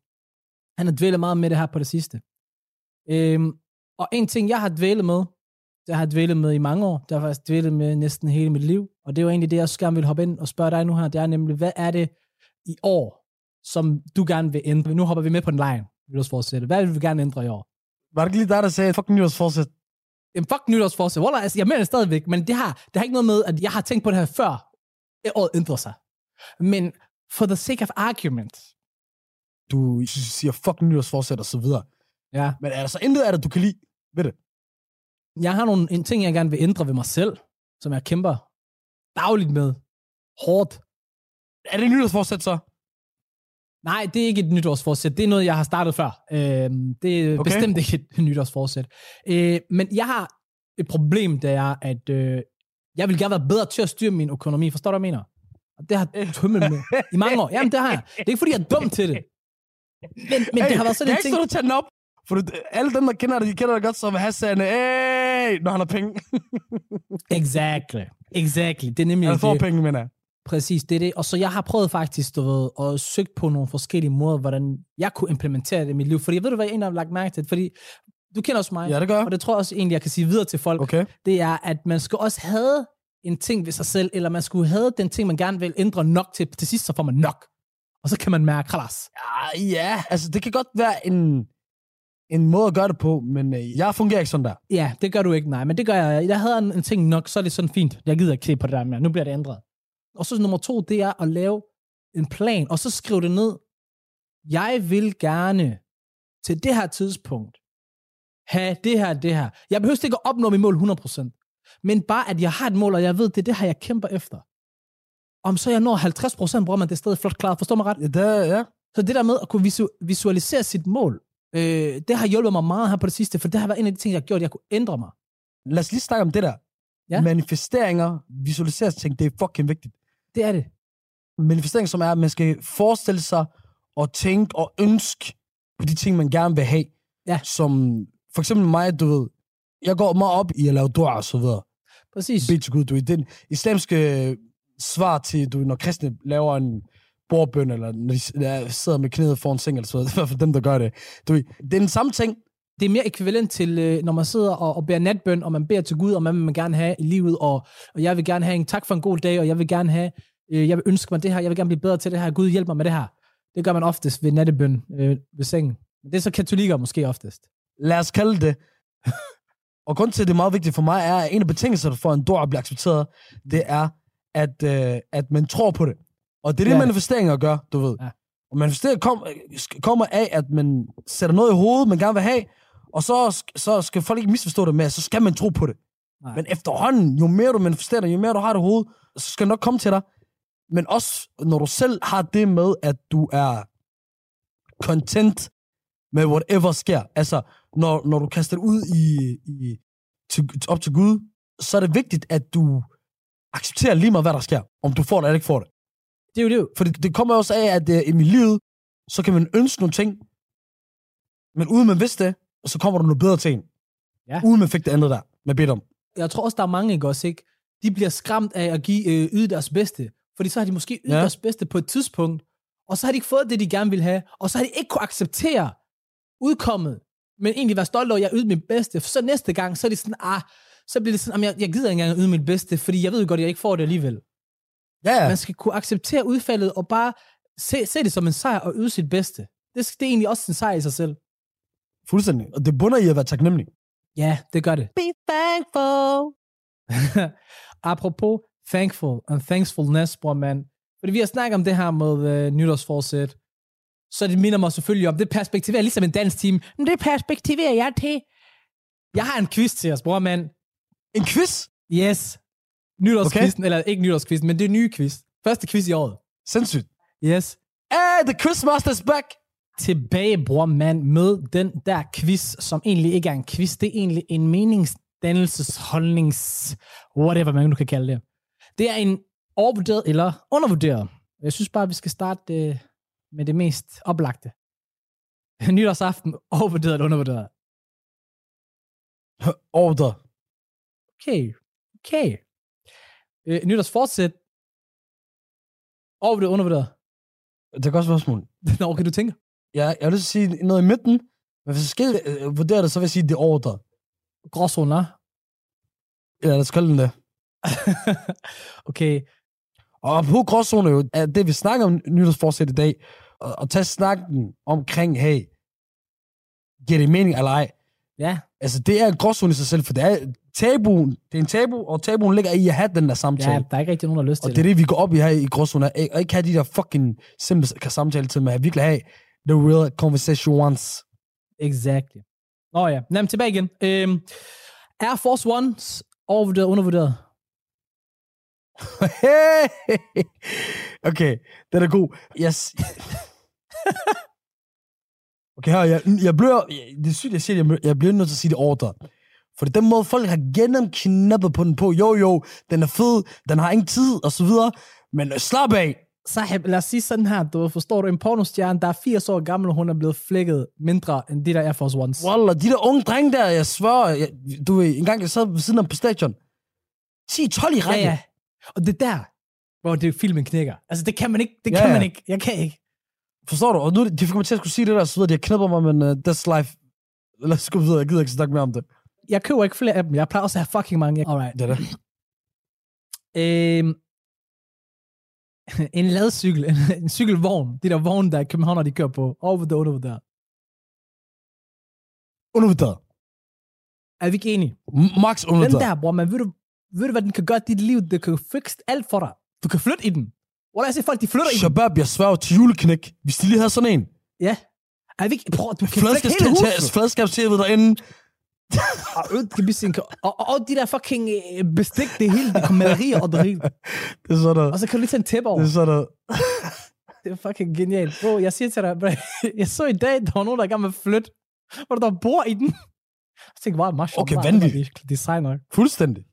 Han har dvælet meget med det her på det sidste. Øhm, og en ting, jeg har dvælet med, Det har jeg dvælet med i mange år. Det har jeg faktisk dvælet med næsten hele mit liv. Og det er jo egentlig det, jeg også gerne vil hoppe ind og spørge dig nu her. Det er nemlig, hvad er det i år, som du gerne vil ændre? Nu hopper vi med på den line. Nytårsforsæt. Hvad vil du gerne ændre i år? Var det ikke lige dig, der sagde, fuck nytårsforsæt? Jamen, fuck nytårsforsæt. Wallah, altså, jeg mener det stadigvæk, men det har, det har ikke noget med, at jeg har tænkt på det her før et år ændrer sig. Men for the sake of argument, Du siger fuck nytårsforsæt og så videre. ja, Men er der så intet af det, du kan lide ved det? jeg har nogle en ting, jeg gerne vil ændre ved mig selv, som jeg kæmper dagligt med. Hårdt. Er det nytårsforsæt så? Nej, det er ikke et nytårsforsæt. Det er noget, jeg har startet før. Øh, det er Okay. bestemt ikke et nytårsforsæt. Øh, men jeg har et problem, det er, at øh, jeg vil gerne være bedre til at styre min økonomi. Forstår du, hvad jeg mener? Det har tømmet med i mange år. Jamen, det har jeg. Det er ikke, fordi jeg er dum til det. Men, men det har været sådan jeg en ting... ikke stået og tage den op. For du, alle dem, der kender dig, de kender dig godt som Hassan, hey, når han har penge. Exactly. Exactly. Det er nemlig Han får det. penge, mener jeg. Præcis, det er det. Og så jeg har prøvet faktisk, du ved, og søgt på nogle forskellige måder, hvordan jeg kunne implementere det i mit liv. Fordi jeg ved du, hvad jeg egentlig har lagt mærke til? Fordi du kender også mig, Ja, det gør jeg. og det tror jeg også egentlig, jeg kan sige videre til folk. Okay. Det er, at man skal også have en ting ved sig selv, eller man skulle have den ting, man gerne vil ændre nok til. Til sidst, så får man nok. Og så kan man mærke, khalas. Ja, ja, altså det kan godt være en, en måde at gøre det på, men øh, jeg fungerer ikke sådan der. Ja, det gør du ikke, nej. Men det gør jeg. Jeg havde en, en ting nok, så er det sådan fint. Jeg gider ikke se på det der mere. Nu bliver det ændret. Og så nummer to, det er at lave en plan, og så skrive det ned. Jeg vil gerne til det her tidspunkt have det her, det her. Jeg behøver ikke at opnå mit mål 100%. Men bare, at jeg har et mål, og jeg ved, det er det her, jeg kæmper efter. Om så jeg når 50%, bruger man det er stadig flot klaret. Forstår mig ret? Ja, det, ja. Så det der med at kunne visu- visualisere sit mål, øh, det har hjulpet mig meget her på det sidste, for det har været en af de ting, jeg har gjort, jeg kunne ændre mig. Lad os lige snakke om det der. Ja. Manifesteringer, visualiseringsting, det er fucking vigtigt. Det er det. Manifestering, som er, at man skal forestille sig og tænke og ønske på de ting, man gerne vil have. Ja. Som for eksempel mig, du ved, jeg går meget op i at lave dua og så videre. Præcis. Til Gud, du ved. Den islamske svar til, du når kristne laver en bordbøn, eller når de ja, sidder med knæet foran seng, eller så i hvert fald dem, der gør det. Du det er den samme ting. det er mere ekvivalent til, øh, når man sidder og, og beder natbøn, og man beder til Gud, og hvad vil man gerne have i livet, og, og jeg vil gerne have en tak for en god dag, og jeg vil gerne have, øh, jeg vil ønske mig det her, jeg vil gerne blive bedre til det her, Gud hjælp mig med det her. Det gør man oftest ved nattebøn øh, ved sengen. Men det er så katolikker måske oftest. Lad os kalde det. og grund til, at det er meget vigtigt for mig, er, at en af betingelserne for, at en dua bliver accepteret, det er, at, øh, at man tror på det. Og det er det, Ja. manifesteringer gør, du ved. Ja. Og manifesteringer kom, kommer af, at man sætter noget i hovedet, man gerne vil have, og så, så skal folk ikke misforstå det med, at så skal man tro på det. Nej. Men efterhånden, jo mere du manifesterer det, jo mere du har det i hovedet, så skal det nok komme til dig. Men også, når du selv har det med, at du er content med whatever sker. Altså, når, når du kaster det ud i, i, til, op til Gud, så er det vigtigt, at du accepterer lige meget, hvad der sker. Om du får det eller ikke får det. Det er jo det. For det, det kommer også af, at uh, i mit liv, så kan man ønske nogle ting, men uden man vidste det, så kommer der noget bedre til en. Ja. Uden man fik det andet der, man bedte om. Jeg tror også, der er mange, ikke også, ikke? De bliver skræmt af at give, øh, yde deres bedste. Fordi så har de måske ydet Ja. deres bedste på et tidspunkt, og så har de ikke fået det, de gerne vil have, og så har de ikke kunne acceptere udkommet, men egentlig være stolt over, at jeg ydede mit bedste. For så næste gang, så er det sådan, ah, så bliver det sådan, "Jamen, jeg, jeg gider ikke engang at yde mit bedste, fordi jeg ved jo godt, at jeg ikke får det alligevel. Ja, ja. Man skal kunne acceptere udfaldet, og bare se, se det som en sejr og yde sit bedste. Det, det er egentlig også en sejr i sig selv. Fuldstændig. Og det bunder i at være taknemmelig. Ja, det gør det. Be thankful. Apropos thankful and thankfulness, bror mand. Fordi vi har snakket om det her med uh, nytårsforsæt. Så det minder mig selvfølgelig om, det perspektiverer ligesom en dansk team. Men det perspektiverer jeg til. Jeg har en quiz til os, bror mand. En quiz? Yes. Nytårskvisten, okay. eller ikke nytårskvisten, men det er nye quiz. Første quiz i året. Sindssygt. Yes. Hey, the quizmaster's back! Tilbage, bror mand, med den der quiz, som egentlig ikke er en quiz. Det er egentlig en meningsdannelses, holdnings, whatever man nu kan kalde det. Det er en overvurderet eller undervurderet. Jeg synes bare, vi skal starte øh, med det mest oplagte. Nytårsaften, overvurderet eller undervurderet? Order. Okay, okay. Øh, nytårsfortsæt, overvurderet, undervurderet? Det er et godt spørgsmål. Nå, okay, du tænker. Ja, jeg vil at sige noget i midten, men hvis jeg skal øh, vurdere det, så vil jeg sige, det er order. Gråzoner. Ja, lad os kalde den det. okay, Og på gråzone er jo er det, vi snakker om nytårsforsæt i dag, og, og tage snakken omkring, hey, giver det mening eller ej? ja, Altså, det er en gråzone i sig selv, for det er tabuen. Det er en tabu, og tabuen ligger i at have den der samtale. ja, der er ikke rigtig nogen, der har lyst og til det er det. det, vi går op i her i gråzonen, og ikke have de der fucking simple samtaler til, men at virkelig have the real conversations. Exactly. Nå ja, Nå, men tilbage igen. Øhm, Air Force Ones overvurderet, undervurderet? okay, den er god. Yes. okay, her, jeg, jeg bliver, det er sygt, jeg siger, det, jeg, jeg bliver nødt til at sige det ordre. For den måde, folk har gennemknappet på den på, jo jo, den er fed, den har ingen tid, og så videre, men øh, slap af. Sahib, lad os sige sådan her, du forstår du, en pornostjerne, der er 80 år gammel, hun er blevet flækket mindre end de der Air Force Ones. Wallah, de der unge drenge der, jeg svør, jeg, du ved, en gang jeg sad ved siden af på stadion, 10-12 i Ja, række. ja. Og det er der, hvor det filmen knækker. Altså, det kan man ikke. Det Ja, kan ja. man ikke. Jeg kan ikke. Forstår du? Og nu, de fik mig til at skulle sige det der, så videre, de har knippet mig, men uh, that's life. Lad os gå videre, jeg gider ikke snakke mere om det. Jeg køber ikke flere af dem. Jeg plejer også at have fucking mange. Alright. Det er det. Øhm, en ladcykel, en, en cykelvogn, de der vogne, der i København, de kører på, over the under der. Undervurderet. Er vi ikke enige? Max Den undervurderet. der, bror, man, ved du, ved du, hvad den kan gøre i dit liv? Det kan fikse alt for dig. Du kan flytte i den. Hvor jeg ser folk, de flytter i den. Shabab, jeg sværger til juleknæk, hvis de lige havde sådan en. Ja. Er vi ikke, bror, du kan flække hele huset. Fladskabstæppet derinde. Sin- og, og, og, de der fucking øh, bestik, det hele, det kommer malerier og det hele. Det er sådan. Og så kan du lige tage en tæppe over. Det er sådan. Det er fucking genialt. Bro, jeg siger til dig, bro, jeg så i dag, der var nogen, der er i gang med at flytte, hvor der bor i den. Jeg tænkte, wow, mashallah. Okay, vanvittigt. var Designer. Fuldstændig.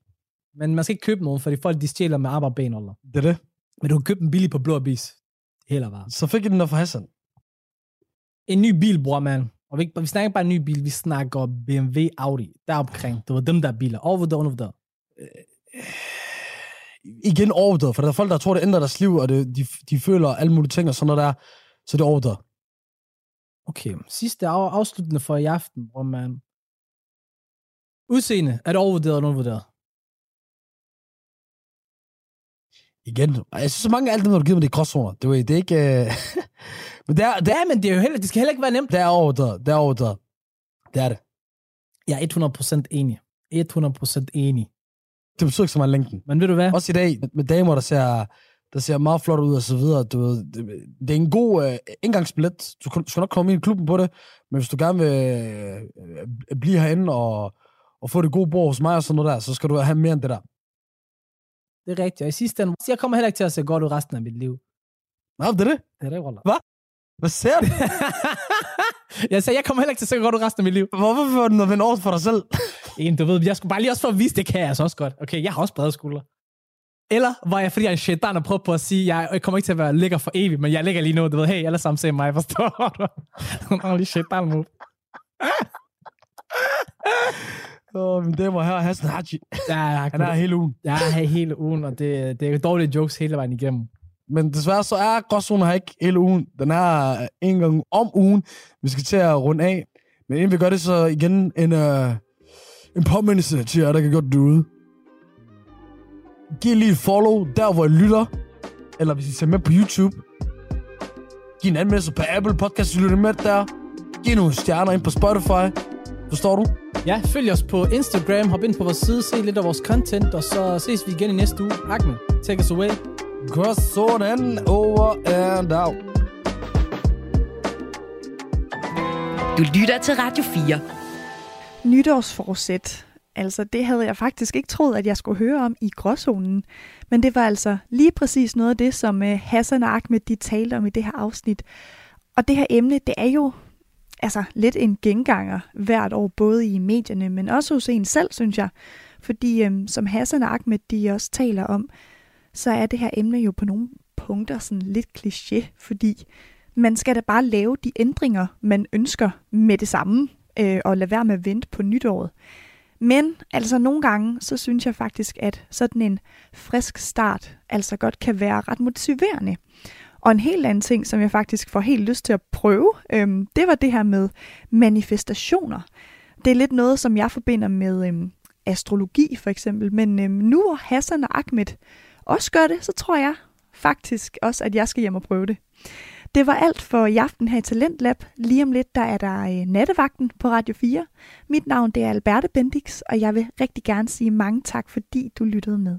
Men man skal ikke købe nogen, fordi folk de stjæler med arme og ben. Eller. Det er det. Men du kan købe den billig på blå bis. Hele var. Så fik jeg den der fra Hassan. En ny bil, bror, man. Og vi, vi snakker ikke bare en ny bil, vi snakker BMW, Audi. Der omkring. Det var dem der biler. Overvurderet, undervurderet. Igen overvurderet, for der er folk, der tror, det ændrer deres liv, og det, de, de føler alle mulige ting og sådan noget der. Så det er overvurderet. Okay, sidste af, afsluttende for i aften, bror, man. Udseende, er det overvurderet eller undervurderet? Igen. Jeg synes, så mange af alle dem, der har givet mig, det er gråzoner. Det, er- det er ikke... Øh... Men det er, det, Ja, men det, er jo heller, det skal heller ikke være nemt. det er overvurderet. Det er overvurderet. Det er det. Jeg er 100% enig. 100% enig. Det betyder ikke så meget længden. Men ved du hvad? Også i dag, med damer, der ser, der ser meget flot ud og så videre. Du ved, det, det er en god øh, indgangsbillet. Du, du skal nok komme ind i klubben på det, men hvis du gerne vil øh, blive herinde og, og få det gode bord hos mig og sådan noget der, så skal du have mere end det der. Det er rigtigt. Og i sidste ende, jeg kommer heller ikke til at se godt ud resten af mit liv. Nej, det er det. Det er det, Roller. Hvad ser du? jeg sagde, jeg kommer heller ikke til at se godt ud resten af mit liv. Hvorfor får du noget over for dig selv? En, du ved, jeg skulle bare lige også for at vise, det kan jeg altså også godt. Okay, jeg har også brede skuldre. Eller var jeg, fordi jeg er en shaitan og prøver på at sige, jeg, jeg kommer ikke til at være lækker for evigt, men jeg ligger lige nu, du ved, hey, alle sammen ser mig, forstår du? Hun har lige shaitan move. Åh, mine damer og herrer, Hassan Haji. Ja, Han er her hele ugen. jeg er her hele ugen, og det, det er dårlige jokes hele vejen igennem. Men desværre så er gråzonen her ikke hele ugen. Den er en gang om ugen. Vi skal til at runde af. Men inden vi gør det, så igen en, uh, en påmindelse til jer, der kan godt derude. Giv lige et follow, der hvor I lytter. Eller hvis I ser med på YouTube. Giv en anmeldelse på Apple Podcast, hvis I lytter med der. Giv nogle stjerner ind på Spotify. Forstår du? Ja, følg os på Instagram, hop ind på vores side, se lidt af vores content, og så ses vi igen i næste uge. Ahmed, take us away. Gråzonen over and out. Du lytter til Radio 4. Nytårsforsæt. Altså, det havde jeg faktisk ikke troet, at jeg skulle høre om i gråzonen. Men det var altså lige præcis noget af det, som øh, Hassan og Ahmed de talte om i det her afsnit. Og det her emne, det er jo altså lidt en genganger hvert år, både i medierne, men også hos en selv, synes jeg. Fordi øhm, som Hassan og Ahmed de også taler om, så er det her emne jo på nogle punkter sådan lidt kliché, fordi man skal da bare lave de ændringer, man ønsker med det samme, øh, og lade være med at vente på nytåret. Men altså nogle gange, så synes jeg faktisk, at sådan en frisk start altså godt kan være ret motiverende. Og en helt anden ting, som jeg faktisk får helt lyst til at prøve, øhm, det var det her med manifestationer. Det er lidt noget, som jeg forbinder med øhm, astrologi for eksempel. Men øhm, nu hvor Hassan og Ahmed også gør det, så tror jeg faktisk også, at jeg skal hjem og prøve det. Det var alt for i aften her i Talentlab. Lige om lidt, der er der øh, nattevagten på Radio 4. Mit navn det er Alberte Bendix, og jeg vil rigtig gerne sige mange tak, fordi du lyttede med.